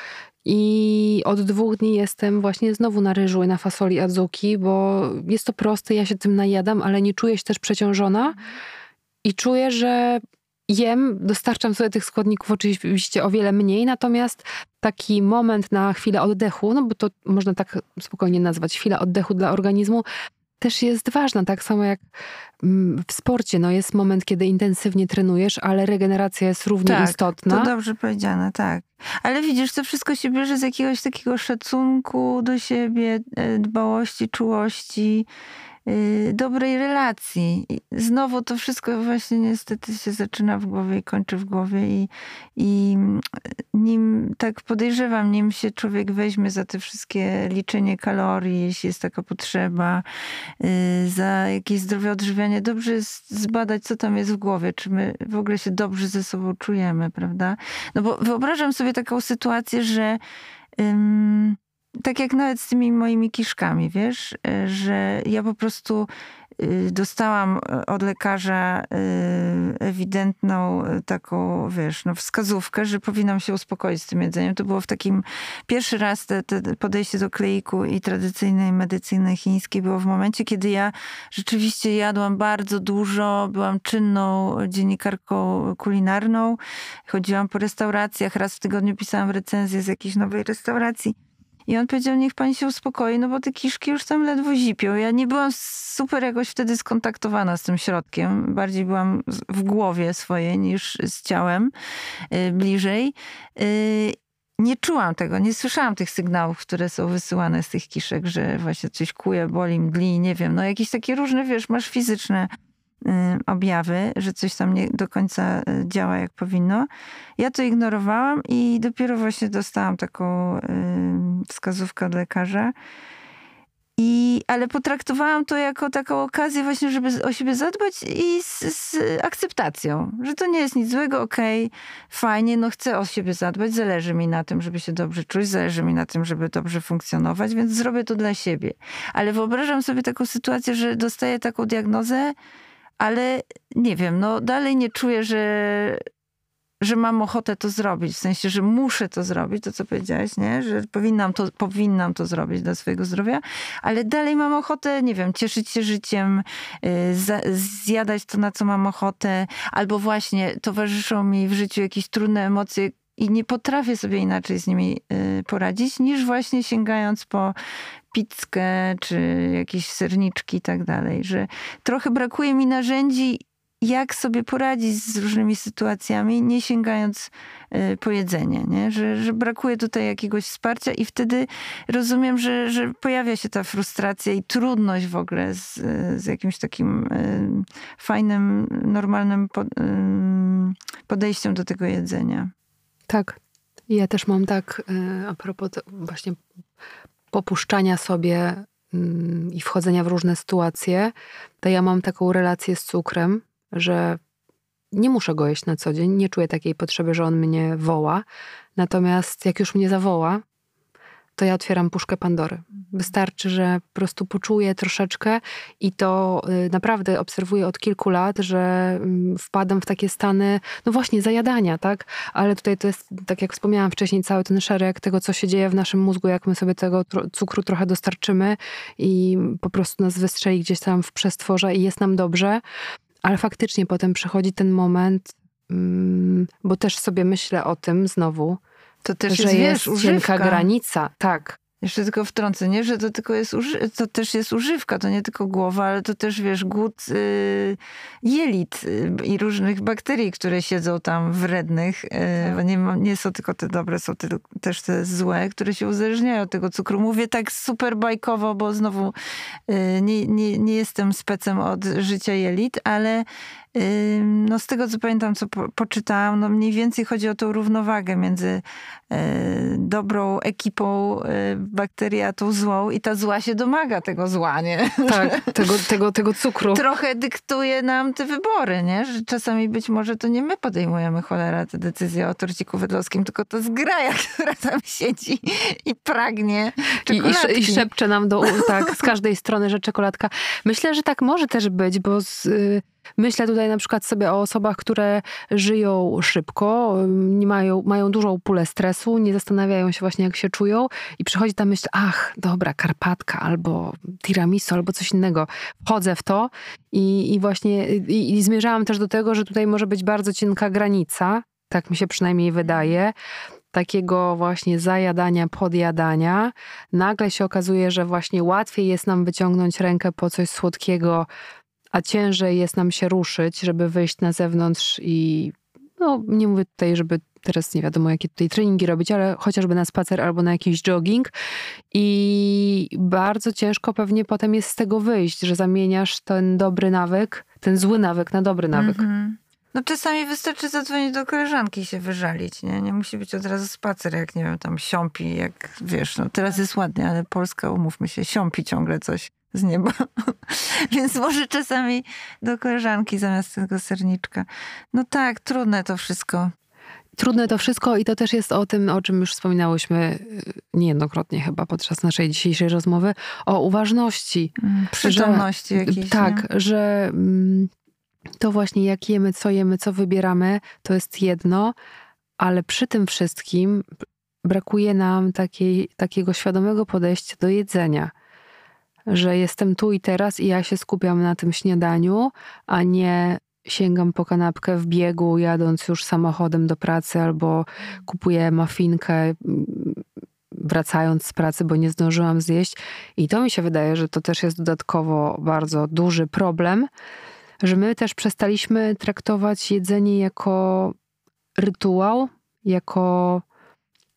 I od dwóch dni jestem właśnie znowu na ryżu i na fasoli adzuki, bo jest to proste, ja się tym najadam, ale nie czuję się też przeciążona i czuję, że jem, dostarczam sobie tych składników oczywiście o wiele mniej, natomiast taki moment na chwilę oddechu, no bo to można tak spokojnie nazwać, chwila oddechu dla organizmu, też jest ważna, tak samo jak mm, w sporcie. No jest moment, kiedy intensywnie trenujesz, ale regeneracja jest równie tak, istotna. To dobrze powiedziane, tak. Ale widzisz, to wszystko się bierze z jakiegoś takiego szacunku do siebie, e, dbałości, czułości. Y, dobrej relacji. I znowu to wszystko właśnie niestety się zaczyna w głowie i kończy w głowie i, i nim, tak podejrzewam, nim się człowiek weźmie za te wszystkie liczenie kalorii, jeśli jest taka potrzeba, y, za jakieś zdrowe odżywianie, dobrze jest zbadać, co tam jest w głowie, czy my w ogóle się dobrze ze sobą czujemy, prawda? No bo wyobrażam sobie taką sytuację, że tak jak nawet z tymi moimi kiszkami, wiesz, e, że ja po prostu y, dostałam e, od lekarza y, ewidentną e, taką, wiesz, no wskazówkę, że powinnam się uspokoić z tym jedzeniem. To było w takim, pierwszy raz te, te podejście do kleiku i tradycyjnej medycyny chińskiej było w momencie, kiedy ja rzeczywiście jadłam bardzo dużo, byłam czynną dziennikarką kulinarną, chodziłam po restauracjach, raz w tygodniu pisałam recenzję z jakiejś nowej restauracji I on powiedział, niech pani się uspokoi, no bo te kiszki już tam ledwo zipią. Ja nie byłam super jakoś wtedy skontaktowana z tym środkiem. Bardziej byłam w głowie swojej niż z ciałem y, bliżej. Y, nie czułam tego, nie słyszałam tych sygnałów, które są wysyłane z tych kiszek, że właśnie coś kuje, boli, mdli, nie wiem. No jakieś takie różne, wiesz, masz fizyczne objawy, że coś tam nie do końca y, działa jak powinno. Ja to ignorowałam i dopiero właśnie dostałam taką y, wskazówkę od lekarza, i, ale potraktowałam to jako taką okazję właśnie, żeby o siebie zadbać i z, z akceptacją, że to nie jest nic złego, okej, okay, fajnie, no chcę o siebie zadbać, zależy mi na tym, żeby się dobrze czuć, zależy mi na tym, żeby dobrze funkcjonować, więc zrobię to dla siebie. Ale wyobrażam sobie taką sytuację, że dostaję taką diagnozę, ale nie wiem, no dalej nie czuję, że, że mam ochotę to zrobić, w sensie, że muszę to zrobić, to co powiedziałeś, nie? że powinnam to, powinnam to zrobić dla swojego zdrowia, ale dalej mam ochotę, nie wiem, cieszyć się życiem, y, zjadać to, na co mam ochotę, albo właśnie towarzyszą mi w życiu jakieś trudne emocje, i nie potrafię sobie inaczej z nimi y, poradzić, niż właśnie sięgając po pizzkę, czy jakieś serniczki i tak dalej. Że trochę brakuje mi narzędzi jak sobie poradzić z różnymi sytuacjami, nie sięgając e, po jedzenie, nie? Że, że brakuje tutaj jakiegoś wsparcia i wtedy rozumiem, że, że pojawia się ta frustracja i trudność w ogóle z, z jakimś takim e, fajnym, normalnym podejściem do tego jedzenia. Tak. Ja też mam tak, e, a propos właśnie popuszczania sobie mm, i wchodzenia w różne sytuacje, to ja mam taką relację z cukrem, że nie muszę go jeść na co dzień, nie czuję takiej potrzeby, że on mnie woła. Natomiast jak już mnie zawoła, to ja otwieram puszkę Pandory. Wystarczy, że po prostu poczuję troszeczkę i to y, naprawdę obserwuję od kilku lat, że mm, wpadam w takie stany, no właśnie, zajadania, tak? Ale tutaj to jest, tak jak wspomniałam wcześniej, cały ten szereg tego, co się dzieje w naszym mózgu, jak my sobie tego cukru trochę dostarczymy i po prostu nas wystrzeli gdzieś tam w przestworze i jest nam dobrze. Ale faktycznie potem przychodzi ten moment, mm, bo też sobie myślę o tym znowu, to też że jest, jest cienka granica. Tak. Jeszcze tylko wtrącę, nie? że to tylko jest, uży- to też jest używka, to nie tylko głowa, ale to też, wiesz, głód y, jelit y, i różnych bakterii, które siedzą tam wrednych, y, tak. nie, nie są tylko te dobre, są te, też te złe, które się uzależniają od tego cukru. Mówię tak super bajkowo, bo znowu y, nie, nie, nie jestem specem od życia jelit, ale no z tego co pamiętam, co po, poczytałam, no mniej więcej chodzi o tą równowagę między e, dobrą ekipą e, bakterii a tą złą i ta zła się domaga tego zła, nie? Tak, tego, tego, tego cukru. Trochę dyktuje nam te wybory, nie? Że czasami być może to nie my podejmujemy cholera te decyzje o torciku wydlowskim, tylko to zgraja, która tam siedzi i pragnie czekoladki. I, i, i szepcze nam do, tak, z każdej strony, że czekoladka. Myślę, że tak może też być, bo z, y, Myślę tutaj na przykład sobie o osobach, które żyją szybko, mają, mają dużą pulę stresu, nie zastanawiają się właśnie jak się czują i przychodzi ta myśl, ach, dobra, Karpatka albo tiramisu albo coś innego. Wchodzę w to i, i właśnie i, i zmierzałam też do tego, że tutaj może być bardzo cienka granica, tak mi się przynajmniej wydaje, takiego właśnie zajadania, podjadania, nagle się okazuje, że właśnie łatwiej jest nam wyciągnąć rękę po coś słodkiego, a ciężej jest nam się ruszyć, żeby wyjść na zewnątrz i no, nie mówię tutaj, żeby teraz nie wiadomo, jakie tutaj treningi robić, ale chociażby na spacer albo na jakiś jogging. I bardzo ciężko pewnie potem jest z tego wyjść, że zamieniasz ten dobry nawyk, ten zły nawyk na dobry nawyk. Mm -hmm. No czasami wystarczy zadzwonić do koleżanki i się wyżalić, nie? Nie musi być od razu spacer, jak nie wiem, tam siąpi, jak wiesz, no teraz jest ładnie, ale Polska, umówmy się, siąpi ciągle coś z nieba. Więc może czasami do koleżanki zamiast tego serniczka. No tak, trudne to wszystko. Trudne to wszystko i to też jest o tym, o czym już wspominałyśmy y, niejednokrotnie chyba podczas naszej dzisiejszej rozmowy, o uważności. Mm, przytomności że, jakiejś. Tak, nie? że mm, to właśnie jak jemy, co jemy, co wybieramy, to jest jedno, ale przy tym wszystkim brakuje nam takiej, takiego świadomego podejścia do jedzenia że jestem tu i teraz i ja się skupiam na tym śniadaniu, a nie sięgam po kanapkę w biegu, jadąc już samochodem do pracy, albo kupuję mafinkę wracając z pracy, bo nie zdążyłam zjeść. I to mi się wydaje, że to też jest dodatkowo bardzo duży problem, że my też przestaliśmy traktować jedzenie jako rytuał, jako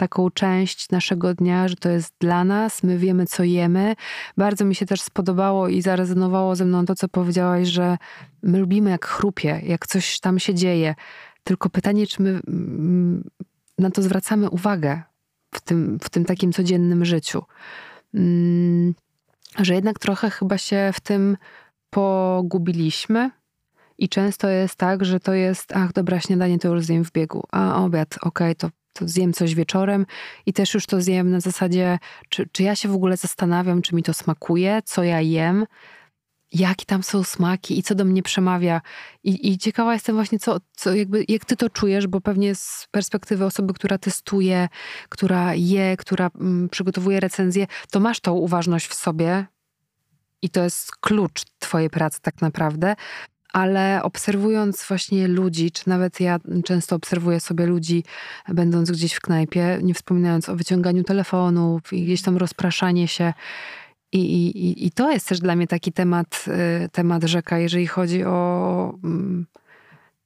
taką część naszego dnia, że to jest dla nas, my wiemy, co jemy. Bardzo mi się też spodobało i zarezonowało ze mną to, co powiedziałaś, że my lubimy, jak chrupie, jak coś tam się dzieje. Tylko pytanie, czy my mm, na to zwracamy uwagę w tym, w tym takim codziennym życiu. Mm, że jednak trochę chyba się w tym pogubiliśmy. I często jest tak, że to jest, ach, dobra, śniadanie to już zjem w biegu, a obiad, okej, okay, to to zjem coś wieczorem i też już to zjem na zasadzie, czy, czy ja się w ogóle zastanawiam, czy mi to smakuje, co ja jem, jakie tam są smaki i co do mnie przemawia. I, i ciekawa jestem właśnie, co, co jakby, jak ty to czujesz, bo pewnie z perspektywy osoby, która testuje, która je, która mm, przygotowuje recenzję, to masz tą uważność w sobie i to jest klucz twojej pracy tak naprawdę ale obserwując właśnie ludzi, czy nawet ja często obserwuję sobie ludzi, będąc gdzieś w knajpie, nie wspominając o wyciąganiu telefonów i gdzieś tam rozpraszanie się. I, i, I to jest też dla mnie taki temat, y, temat rzeka, jeżeli chodzi o mm,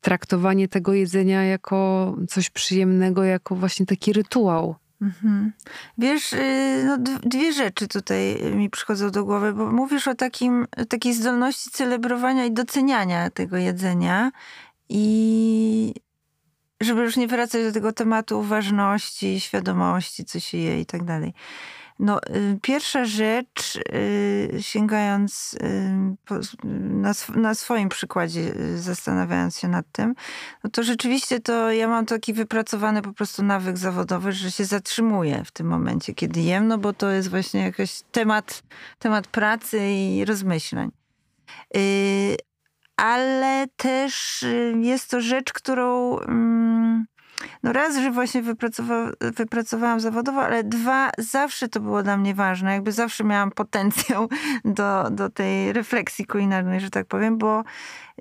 traktowanie tego jedzenia jako coś przyjemnego, jako właśnie taki rytuał. Mhm. Wiesz, y, no, dwie rzeczy tutaj mi przychodzą do głowy, bo mówisz o takim, takiej zdolności celebrowania i doceniania tego jedzenia i żeby już nie wracać do tego tematu uważności, świadomości, co się je i tak dalej. No, y, pierwsza rzecz, y, sięgając y, na, na swoim przykładzie, zastanawiając się nad tym, no to rzeczywiście to ja mam taki wypracowany po prostu nawyk zawodowy, że się zatrzymuję w tym momencie, kiedy jem, no bo to jest właśnie jakiś temat, temat pracy i rozmyślań. Ale też jest to rzecz, którą mm, no raz, że właśnie wypracowa wypracowałam zawodowo, ale dwa, zawsze to było dla mnie ważne. Jakby zawsze miałam potencjał do, do tej refleksji kulinarnej, że tak powiem, bo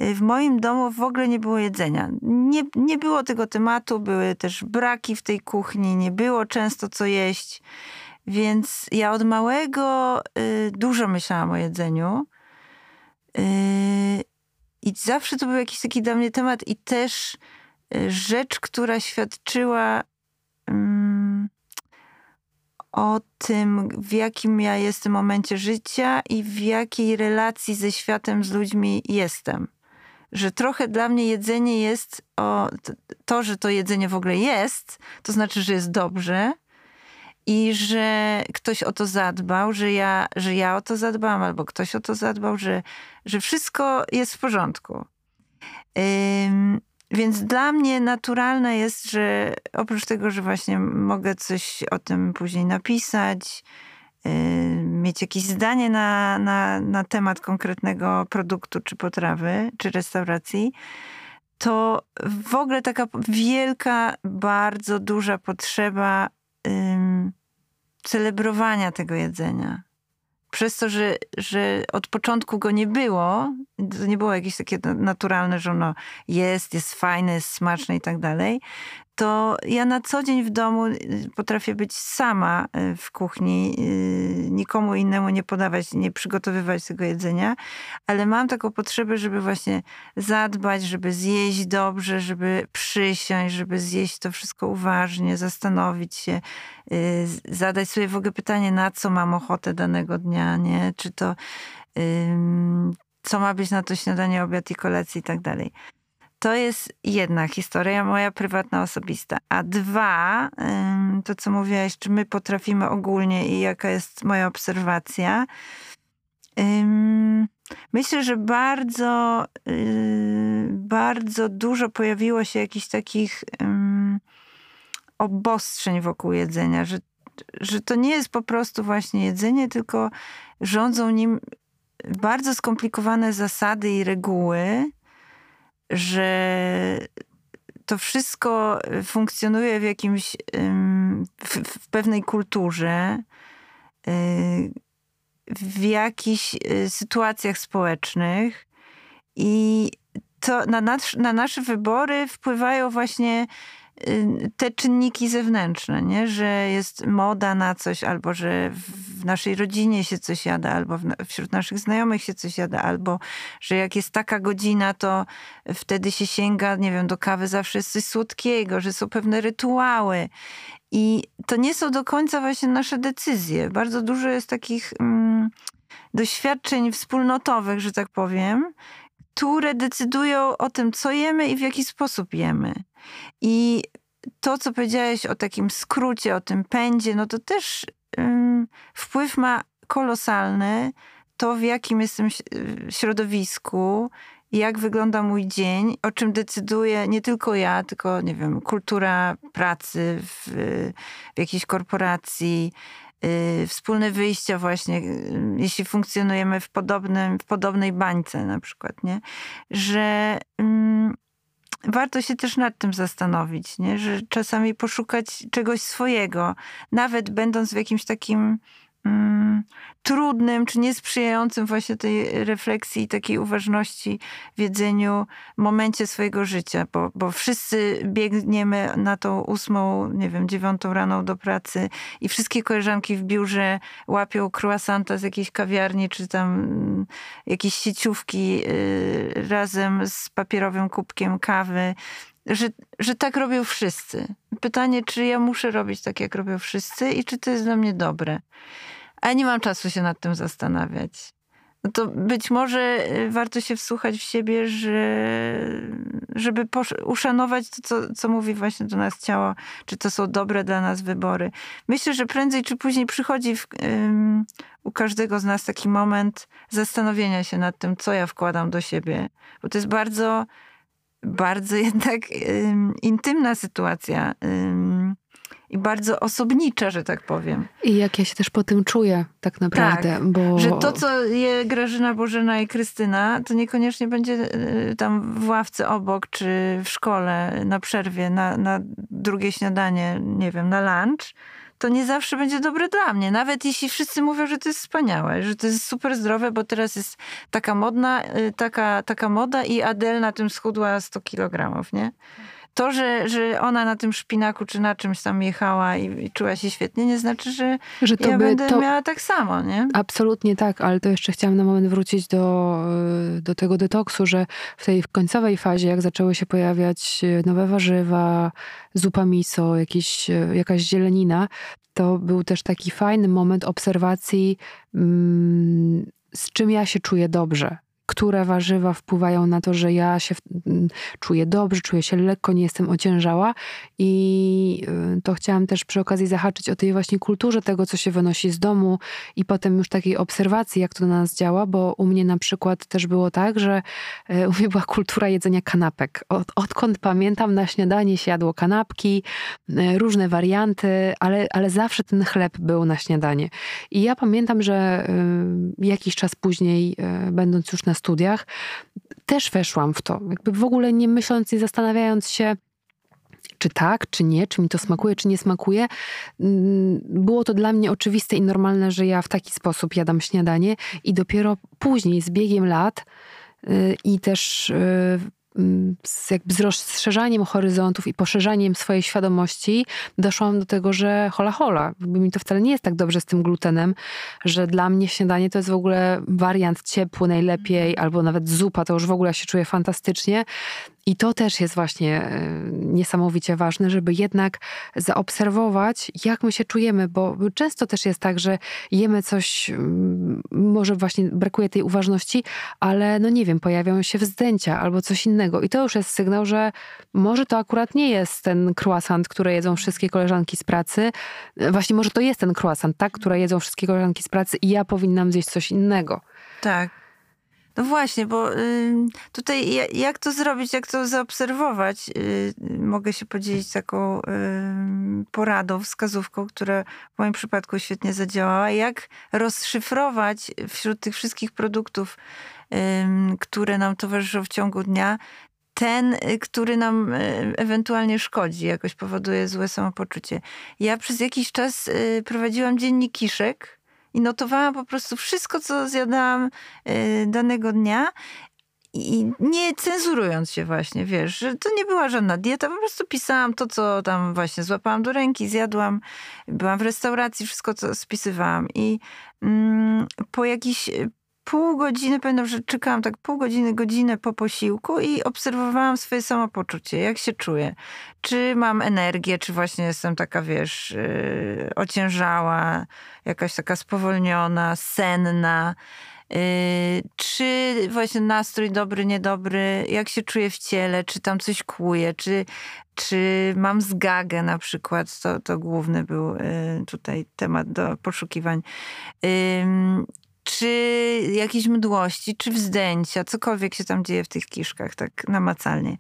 y, w moim domu w ogóle nie było jedzenia. Nie, nie było tego tematu, były też braki w tej kuchni, nie było często co jeść. Więc ja od małego y, dużo myślałam o jedzeniu. Y, I zawsze to był jakiś taki dla mnie temat i też rzecz, która świadczyła um, o tym, w jakim ja jestem momencie życia i w jakiej relacji ze światem, z ludźmi jestem. Że trochę dla mnie jedzenie jest o to, że to jedzenie w ogóle jest, to znaczy, że jest dobrze i że ktoś o to zadbał, że ja, że ja o to zadbałam, albo ktoś o to zadbał, że, że wszystko jest w porządku. Ym, więc dla mnie naturalne jest, że oprócz tego, że właśnie mogę coś o tym później napisać, yy, mieć jakieś zdanie na, na, na temat konkretnego produktu, czy potrawy, czy restauracji, to w ogóle taka wielka, bardzo duża potrzeba yy, celebrowania tego jedzenia przez to, że, że od początku go nie było, to nie było jakieś takie naturalne, że ono jest, jest fajne, jest smaczne i tak dalej, to ja na co dzień w domu y, potrafię być sama y, w kuchni, y, nikomu innemu nie podawać, nie przygotowywać tego jedzenia, ale mam taką potrzebę, żeby właśnie zadbać, żeby zjeść dobrze, żeby przysiąść, żeby zjeść to wszystko uważnie, zastanowić się, zadać sobie w ogóle pytanie, na co mam ochotę danego dnia, nie? Czy to co ma być na to śniadanie, obiad i kolacja i tak dalej. To jest jedna historia, moja prywatna, osobista. A dwa, to co mówiłaś, czy my potrafimy ogólnie i jaka jest moja obserwacja. Myślę, że bardzo, y, bardzo dużo pojawiło się jakichś takich obostrzeń wokół jedzenia, że, że to nie jest po prostu właśnie jedzenie, tylko rządzą nim bardzo skomplikowane zasady i reguły, że to wszystko funkcjonuje w jakimś, w, w pewnej kulturze, y, w jakichś y, sytuacjach społecznych. I to na, na nasze wybory wpływają właśnie te czynniki zewnętrzne, nie? że jest moda na coś, albo że w naszej rodzinie się coś jada, albo wśród naszych znajomych się coś jada, albo że jak jest taka godzina, to wtedy się sięga, nie wiem, do kawy zawsze jest coś słodkiego, że są pewne rytuały. I to nie są do końca właśnie nasze decyzje. Bardzo dużo jest takich mm, doświadczeń wspólnotowych, że tak powiem, które decydują o tym, co jemy i w jaki sposób jemy. I to, co powiedziałeś o takim skrócie, o tym pędzie, no to też um, wpływ ma kolosalny to, w jakim jestem środowisku, jak wygląda mój dzień, o czym decyduję nie tylko ja, tylko, nie wiem, kultura pracy w, w jakiejś korporacji, wspólne wyjścia właśnie, yy, jeśli funkcjonujemy w, podobnym, w podobnej bańce na przykład, nie? Że yy, warto się też nad tym zastanowić, nie? że czasami poszukać czegoś swojego, nawet będąc w jakimś takim mm, trudnym, czy niesprzyjającym właśnie tej refleksji i takiej uważności w jedzeniu momencie swojego życia, bo, bo wszyscy biegniemy na tą ósmą, nie wiem, dziewiątą rano do pracy i wszystkie koleżanki w biurze łapią croissanta z jakiejś kawiarni, czy tam mm, jakieś sieciówki y, razem z papierowym kubkiem kawy że, że tak robią wszyscy. Pytanie, czy ja muszę robić tak, jak robią wszyscy i czy to jest dla mnie dobre. A nie mam czasu się nad tym zastanawiać. No to być może y, warto się wsłuchać w siebie, że, żeby uszanować to, co, co mówi właśnie do nas ciało, czy to są dobre dla nas wybory. Myślę, że prędzej czy później przychodzi w, um, u każdego z nas taki moment zastanowienia się nad tym, co ja wkładam do siebie, bo to jest bardzo, bardzo jednak um, intymna sytuacja. Um, i bardzo osobnicza, że tak powiem. I jak ja się też po tym czuję, tak naprawdę. Tak, bo... Że to, co je Grażyna, Bożena i Krystyna, to niekoniecznie będzie y, tam w ławce obok, czy w szkole, na przerwie, na, na drugie śniadanie, nie wiem, na lunch, to nie zawsze będzie dobre dla mnie. Nawet jeśli wszyscy mówią, że to jest wspaniałe, że to jest super zdrowe, bo teraz jest taka modna, y, taka, taka moda i Adel na tym schudła 100 kilogramów, nie? To, że, że ona na tym szpinaku czy na czymś tam jechała i, i czuła się świetnie, nie znaczy, że, że to ja by, będę to... miała tak samo, nie? Absolutnie tak, ale to jeszcze chciałam na moment wrócić do, do tego detoksu, że w tej końcowej fazie, jak zaczęły się pojawiać nowe warzywa, zupa miso, jakieś, jakaś zielenina, to był też taki fajny moment obserwacji, mm, z czym ja się czuję dobrze które warzywa wpływają na to, że ja się mm, czuję dobrze, czuję się lekko, nie jestem ociężała. I y, to chciałam też przy okazji zahaczyć o tej właśnie kulturze tego, co się wynosi z domu i potem już takiej obserwacji, jak to na nas działa, bo u mnie na przykład też było tak, że y, u mnie była kultura jedzenia kanapek. Od, odkąd pamiętam, na śniadanie się jadło kanapki, y, różne warianty, ale, ale zawsze ten chleb był na śniadanie. I ja pamiętam, że jakiś czas później, będąc już na studiach, też weszłam w to. Jakby w ogóle nie myśląc i zastanawiając się, czy tak, czy nie, czy mi to smakuje, czy nie smakuje. Mm, było to dla mnie oczywiste i normalne, że ja w taki sposób jadam śniadanie i dopiero później, z biegiem lat y, i też y, z, jakby z rozszerzaniem horyzontów i poszerzaniem swojej świadomości doszłam do tego, że hola hola, mi to wcale nie jest tak dobrze z tym glutenem, że dla mnie śniadanie to jest w ogóle wariant ciepły najlepiej, albo nawet zupa, to już w ogóle się czuję fantastycznie. I to też jest właśnie e, niesamowicie ważne, żeby jednak zaobserwować, jak my się czujemy, bo często też jest tak, że jemy coś, mm, może właśnie brakuje tej uważności, ale no nie wiem, pojawiają się wzdęcia albo coś innego. I to już jest sygnał, że może to akurat nie jest ten croissant, który jedzą wszystkie koleżanki z pracy. Właśnie może to jest ten croissant, tak, które jedzą wszystkie koleżanki z pracy i ja powinnam zjeść coś innego. Tak. No właśnie, bo y, tutaj jak to zrobić, jak to zaobserwować? Y, mogę się podzielić taką y, poradą, wskazówką, która w moim przypadku świetnie zadziałała. Jak rozszyfrować wśród tych wszystkich produktów, które nam towarzyszą w ciągu dnia, ten, który nam ewentualnie szkodzi, jakoś powoduje złe samopoczucie. Ja przez jakiś czas prowadziłam dziennik kiszek i notowałam po prostu wszystko, co zjadałam y, danego dnia. i nie cenzurując się właśnie, wiesz, że to nie była żadna dieta, po prostu pisałam to, co tam właśnie złapałam do ręki, zjadłam, byłam w restauracji, wszystko co spisywałam i mm, po jakiś pół godziny, pamiętam, że czekałam tak pół godziny, godzinę po posiłku i obserwowałam swoje samopoczucie, jak się czuję. Czy mam energię, czy właśnie jestem taka, wiesz, yy, ociężała, jakaś taka spowolniona, senna. Yy, czy właśnie nastrój dobry, niedobry, jak się czuję w ciele, czy tam coś kłuje, czy, czy mam zgagę na przykład, to, to główny był yy, tutaj temat do poszukiwań czy jakieś mdłości, czy wzdęcia, cokolwiek się tam dzieje w tych kiszkach, tak namacalnie.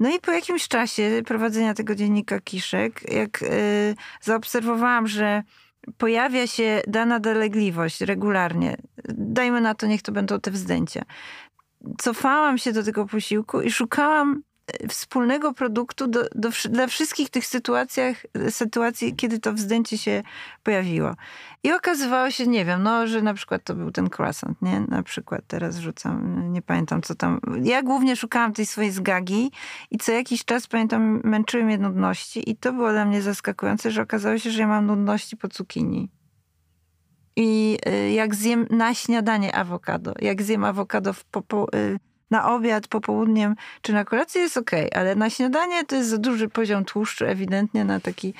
No i po jakimś czasie prowadzenia tego dziennika kiszek, jak yy, zaobserwowałam, że pojawia się dana dolegliwość regularnie, dajmy na to, niech to będą te wzdęcia. Cofałam się do tego posiłku i szukałam wspólnego produktu do, do, dla wszystkich tych sytuacjach, sytuacji, kiedy to wzdęcie się pojawiło. I okazywało się, nie wiem, no, że na przykład to był ten croissant, nie? Na przykład teraz rzucam, nie pamiętam co tam. Ja głównie szukałam tej swojej zgagi i co jakiś czas, pamiętam, męczyły mnie nudności i to było dla mnie zaskakujące, że okazało się, że ja mam nudności po cukinii. I y, jak zjem na śniadanie awokado, jak zjem awokado w popo, y, na obiad, popołudniem czy na kolację jest ok, ale na śniadanie to jest za duży poziom tłuszczu, ewidentnie na taki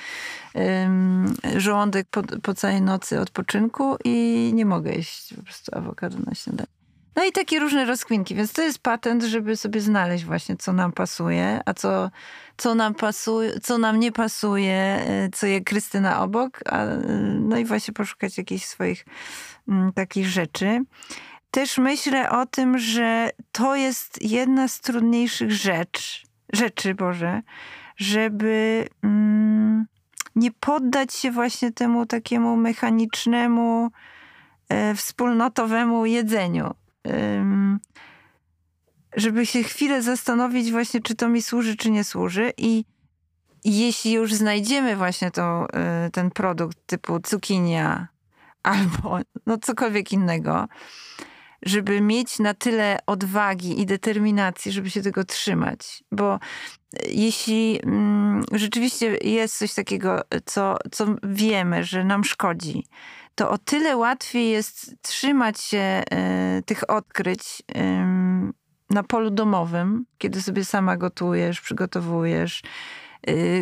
um, żołądek po, po całej nocy odpoczynku i nie mogę jeść po prostu awokado na śniadanie. No i takie różne rozkwinki, więc to jest patent, żeby sobie znaleźć właśnie, co nam pasuje, a co, co, nam, pasuje, co nam nie pasuje, e, co je Krystyna obok, a, no i właśnie poszukać jakichś swoich m, mm, takich rzeczy też myślę o tym, że to jest jedna z trudniejszych rzecz, rzeczy, Boże, żeby mm, nie poddać się właśnie temu takiemu mechanicznemu, e, wspólnotowemu jedzeniu. Ym, żeby się chwilę zastanowić właśnie, czy to mi służy, czy nie służy i jeśli już znajdziemy właśnie y, ten produkt typu cukinia albo no cokolwiek innego, żeby mieć na tyle odwagi i determinacji, żeby się tego trzymać. Bo e, jeśli mm, rzeczywiście jest coś takiego, co, co wiemy, że nam szkodzi, to o tyle łatwiej jest trzymać się y, tych odkryć y, na polu domowym, kiedy sobie sama gotujesz, przygotowujesz,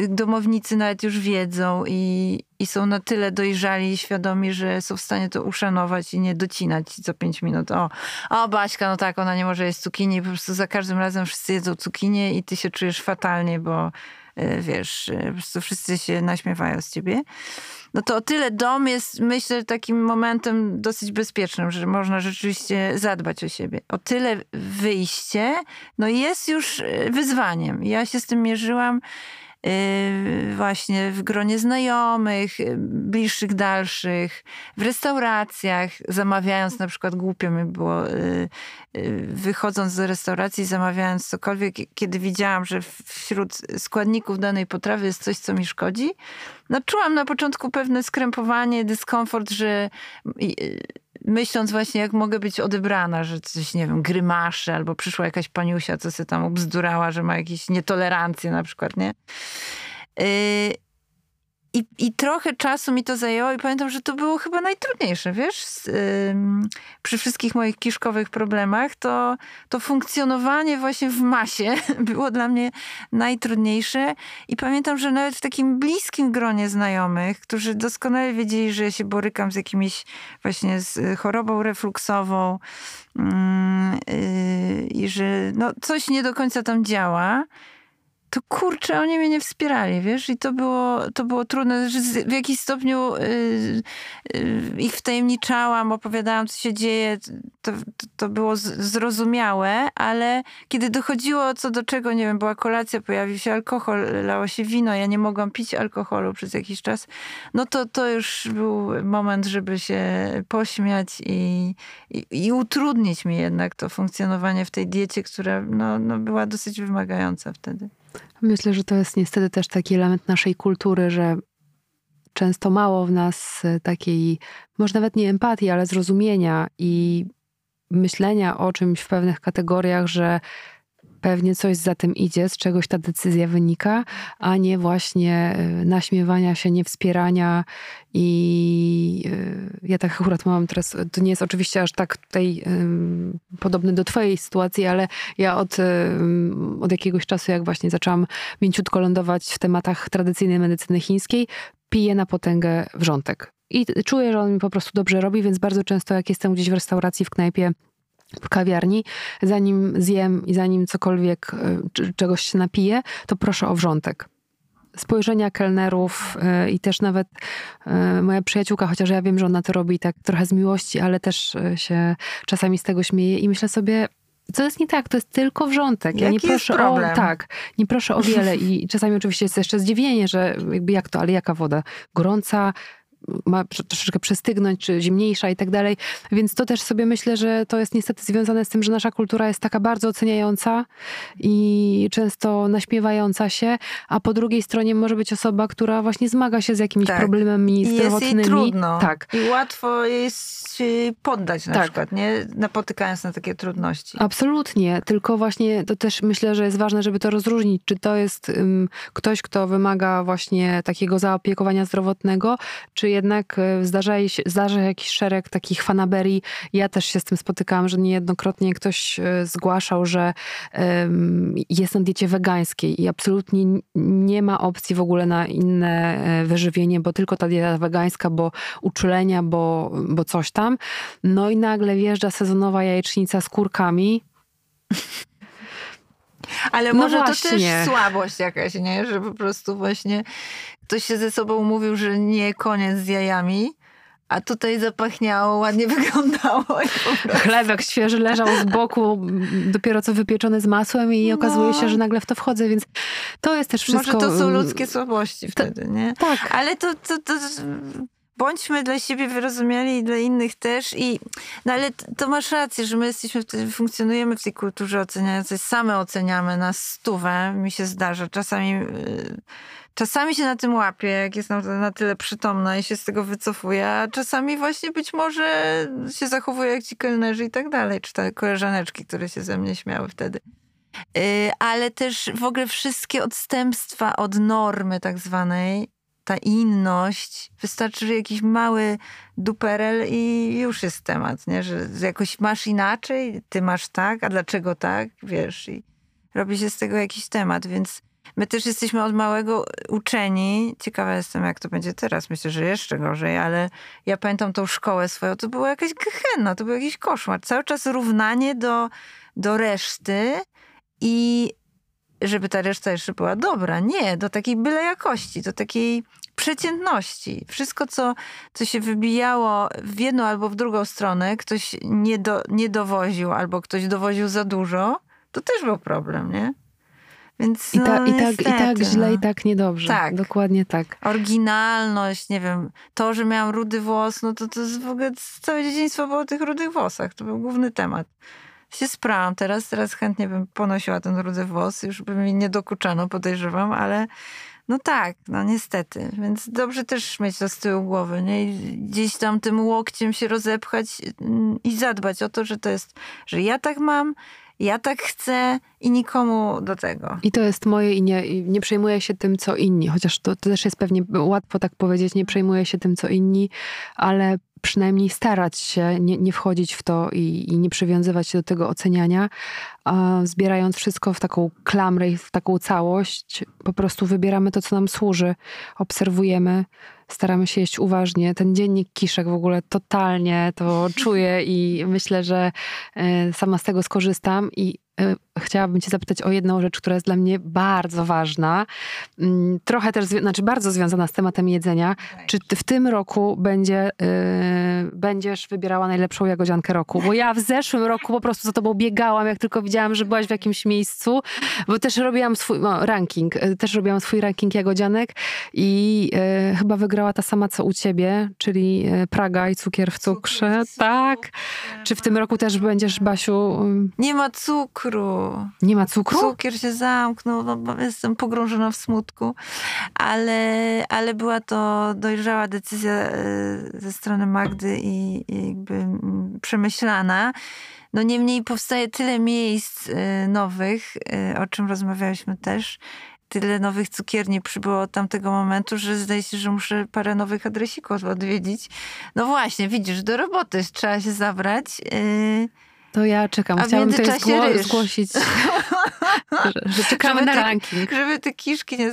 domownicy nawet już wiedzą i, i są na tyle dojrzali i świadomi, że są w stanie to uszanować i nie docinać co pięć minut. O, o Baśka, no tak, ona nie może jeść cukinii, po prostu za każdym razem wszyscy jedzą cukinię i ty się czujesz fatalnie, bo y, wiesz, y, po prostu wszyscy się naśmiewają z ciebie. No to o tyle dom jest, myślę, takim momentem dosyć bezpiecznym, że można rzeczywiście zadbać o siebie. O tyle wyjście, no jest już wyzwaniem. Ja się z tym mierzyłam Y, właśnie w gronie znajomych, y, bliższych, dalszych, w restauracjach, zamawiając na przykład, głupio mi było, y, wychodząc do restauracji, zamawiając cokolwiek, kiedy widziałam, że wśród składników danej potrawy jest coś, co mi szkodzi, no czułam na początku pewne skrępowanie, dyskomfort, że myśląc właśnie, jak mogę być odebrana, że coś, nie wiem, grymasze, albo przyszła jakaś paniusia, co się tam obzdurała, że ma jakieś nietolerancje na przykład, nie? Yy, i, I trochę czasu mi to zajęło i pamiętam, że to było chyba najtrudniejsze, wiesz, przy wszystkich moich kiszkowych problemach, to, to funkcjonowanie właśnie w masie było dla mnie najtrudniejsze. I pamiętam, że nawet w takim bliskim gronie znajomych, którzy doskonale wiedzieli, że ja się borykam z jakimiś właśnie z chorobą refluksową yy, i że no, coś nie do końca tam działa, to kurczę, oni mnie nie wspierali, wiesz, i to było, to było trudne, w jakiś stopniu yy, yy, ich wtajemniczałam, opowiadałam, co się dzieje, to, to było zrozumiałe, ale kiedy dochodziło co do czego, nie wiem, była kolacja, pojawił się alkohol, lało się wino, ja nie mogłam pić alkoholu przez jakiś czas, no to, to już był moment, żeby się pośmiać i, i, i utrudnić mi jednak to funkcjonowanie w tej diecie, która no, no była dosyć wymagająca wtedy. Myślę, że to jest niestety też taki element naszej kultury, że często mało w nas takiej, może nawet nie empatii, ale zrozumienia i myślenia o czymś w pewnych kategoriach, że pewnie coś za tym idzie, z czegoś ta decyzja wynika, a nie właśnie y, naśmiewania się, niewspierania i y, ja tak akurat mam teraz, to nie jest oczywiście aż tak tutaj um, podobne do twojej sytuacji, ale ja od, od jakiegoś czasu, jak właśnie zaczęłam mięciutko lądować w tematach tradycyjnej medycyny chińskiej, piję na potęgę wrzątek. I czuję, że on mi po prostu dobrze robi, więc bardzo często jak jestem gdzieś w restauracji, w knajpie, w kawiarni, zanim zjem i zanim cokolwiek, e, czegoś się napiję, to proszę o wrzątek. Spojrzenia kelnerów e, i też nawet e, moja przyjaciółka, chociaż ja wiem, że ona to robi tak trochę z miłości, ale też się czasami z tego śmieje i myślę sobie, co jest nie tak, to jest tylko wrzątek. Ja Jaki nie proszę o tak, nie proszę o wiele i czasami oczywiście jest jeszcze zdziwienie, że jakby jak to, ale jaka woda? Gorąca, ma troszeczkę przestygnąć, czy zimniejsza i tak dalej. Więc to też sobie myślę, że to jest niestety związane z tym, że nasza kultura jest taka bardzo oceniająca i często naśmiewająca się, a po drugiej stronie może być osoba, która właśnie zmaga się z jakimiś tak. problemami zdrowotnymi. Jest jej trudno. Tak. I łatwo jest się poddać na tak. przykład, nie? Napotykając na takie trudności. Absolutnie. Tylko właśnie to też myślę, że jest ważne, żeby to rozróżnić, czy to jest um, ktoś, kto wymaga właśnie takiego zaopiekowania zdrowotnego, czy jednak e, zdarza, się, jakiś szereg takich fanaberii. Ja też się z tym spotykałam, że niejednokrotnie ktoś e, zgłaszał, że jest na diecie wegańskiej i absolutnie nie ma opcji w ogóle na inne e, wyżywienie, bo tylko ta dieta wegańska, bo uczulenia, bo, bo coś tam. No i nagle wjeżdża sezonowa jajecznica z kurkami. Ale może no to też słabość jakaś, nie? Że po prostu właśnie ktoś się ze sobą mówił, że nie koniec z jajami. A tutaj zapachniało, ładnie wyglądało. Chlebek świeży leżał z boku, dopiero co wypieczony z masłem i no. okazuje się, że nagle w to wchodzę, więc to jest też wszystko... Może to są ludzkie słabości wtedy, nie? Tak. Ale to, to, to bądźmy dla siebie wyrozumiali i dla innych też. I, no ale to masz rację, że my jesteśmy, funkcjonujemy w tej kulturze oceniającej, same oceniamy na stówę, mi się zdarza. Czasami, y, czasami się na tym łapię, jak jest na, na tyle przytomna i się z tego wycofuję, a czasami właśnie być może się zachowuję jak ci kelnerzy i tak dalej, czy te koleżaneczki, które się ze mnie śmiały wtedy. Y, ale też w ogóle wszystkie odstępstwa od normy tak zwanej ta inność, wystarczy, że jakiś mały duperel i już jest temat, nie? Że jakoś masz inaczej, ty masz tak, a dlaczego tak, wiesz, i robi się z tego jakiś temat, więc my też jesteśmy od małego uczeni. Ciekawa jestem, jak to będzie teraz. Myślę, że jeszcze gorzej, ale ja pamiętam tą szkołę swoją, to była jakaś gehenna, to był jakiś koszmar. Cały czas równanie do, do reszty i żeby ta reszta jeszcze była dobra. Nie, do takiej byle jakości, do takiej przeciętności. Wszystko, co, co się wybijało w jedną albo w drugą stronę, ktoś nie, do, nie dowoził albo ktoś dowoził za dużo, to też był problem, nie? Więc, I, ta, no, i, tak, I tak źle, no. i tak niedobrze. Tak. Dokładnie tak. Oryginalność, nie wiem, to, że miałam rudy włos, no to, to w ogóle całe dzieciństwo było o tych rudych włosach. To był główny temat się sprałam teraz, teraz chętnie bym ponosiła ten rudy włos, już by mi nie dokuczano, podejrzewam, ale no tak, no niestety. Więc dobrze też mieć to z tyłu głowy, nie? I gdzieś tam tym łokciem się rozepchać mm, i zadbać o to, że to jest, że ja tak mam, ja tak chcę i nikomu do tego. I to jest moje i nie, nie przejmuję się tym, co inni. Chociaż to, to też jest pewnie łatwo tak powiedzieć, nie przejmuję się tym, co inni, ale przynajmniej starać się nie, nie wchodzić w to i, i, nie przywiązywać się do tego oceniania, zbierając wszystko w taką klamrę i w taką całość, po prostu wybieramy to, co nam służy, obserwujemy, staramy się jeść uważnie. Ten dziennik kiszek w ogóle totalnie to czuję i myślę, że e, sama z tego skorzystam i chciałabym Cię zapytać o jedną rzecz, która jest dla mnie bardzo ważna. Mm, trochę też, znaczy bardzo związana z tematem jedzenia. Czy Ty w tym roku będzie, yy, będziesz wybierała najlepszą jagodziankę roku? Bo ja w zeszłym roku po prostu za Tobą biegałam, jak tylko widziałam, że byłaś w jakimś miejscu, bo też robiłam swój no, ranking, y, też robiłam swój ranking jagodzianek i yy, chyba wygrała ta sama, co u Ciebie, czyli Praga i cukier w cukrze. Tak. Czy w tym roku też będziesz, Basiu... Nie ma cukru. Nie ma cukru? Cukier się zamknął, no, jestem pogrążona w smutku, ale, ale była to dojrzała decyzja e, ze strony Magdy i, i jakby przemyślana. No niemniej powstaje tyle miejsc y, nowych, y, o czym rozmawialiśmy też. Tyle nowych cukierni przybyło od tamtego momentu, że zdaje się, że muszę parę nowych adresików odwiedzić. No właśnie, widzisz, do roboty trzeba się zabrać. Y, to ja czekam. A w Chciałabym tutaj zgło- zgłosić, że, że czekamy Żeby na tak- ranking. żeby te kiszki nie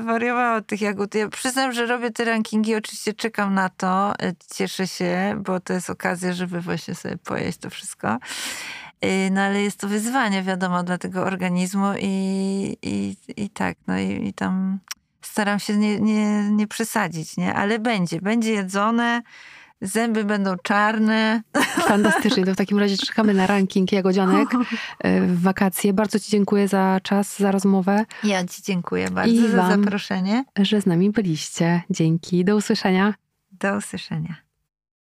zwariowały od tych jagód. Ja przyznam, że robię te rankingi, oczywiście czekam na to, y, cieszę się, bo to jest okazja, żeby właśnie sobie pojeść to wszystko. Y, No ale jest to wyzwanie, wiadomo, dla tego organizmu i, i, i tak, no i, i tam staram się nie, nie, nie przesadzić, nie? Ale będzie, będzie jedzone, zęby będą czarne. Fantastycznie. To w takim razie czekamy na ranking jagodzianek e, w wakacje. Bardzo Ci dziękuję za czas, za rozmowę, Ja ci dziękuję bardzo I za wam. zaproszenie. że z nami byliście. Dzięki. Do usłyszenia. Do usłyszenia.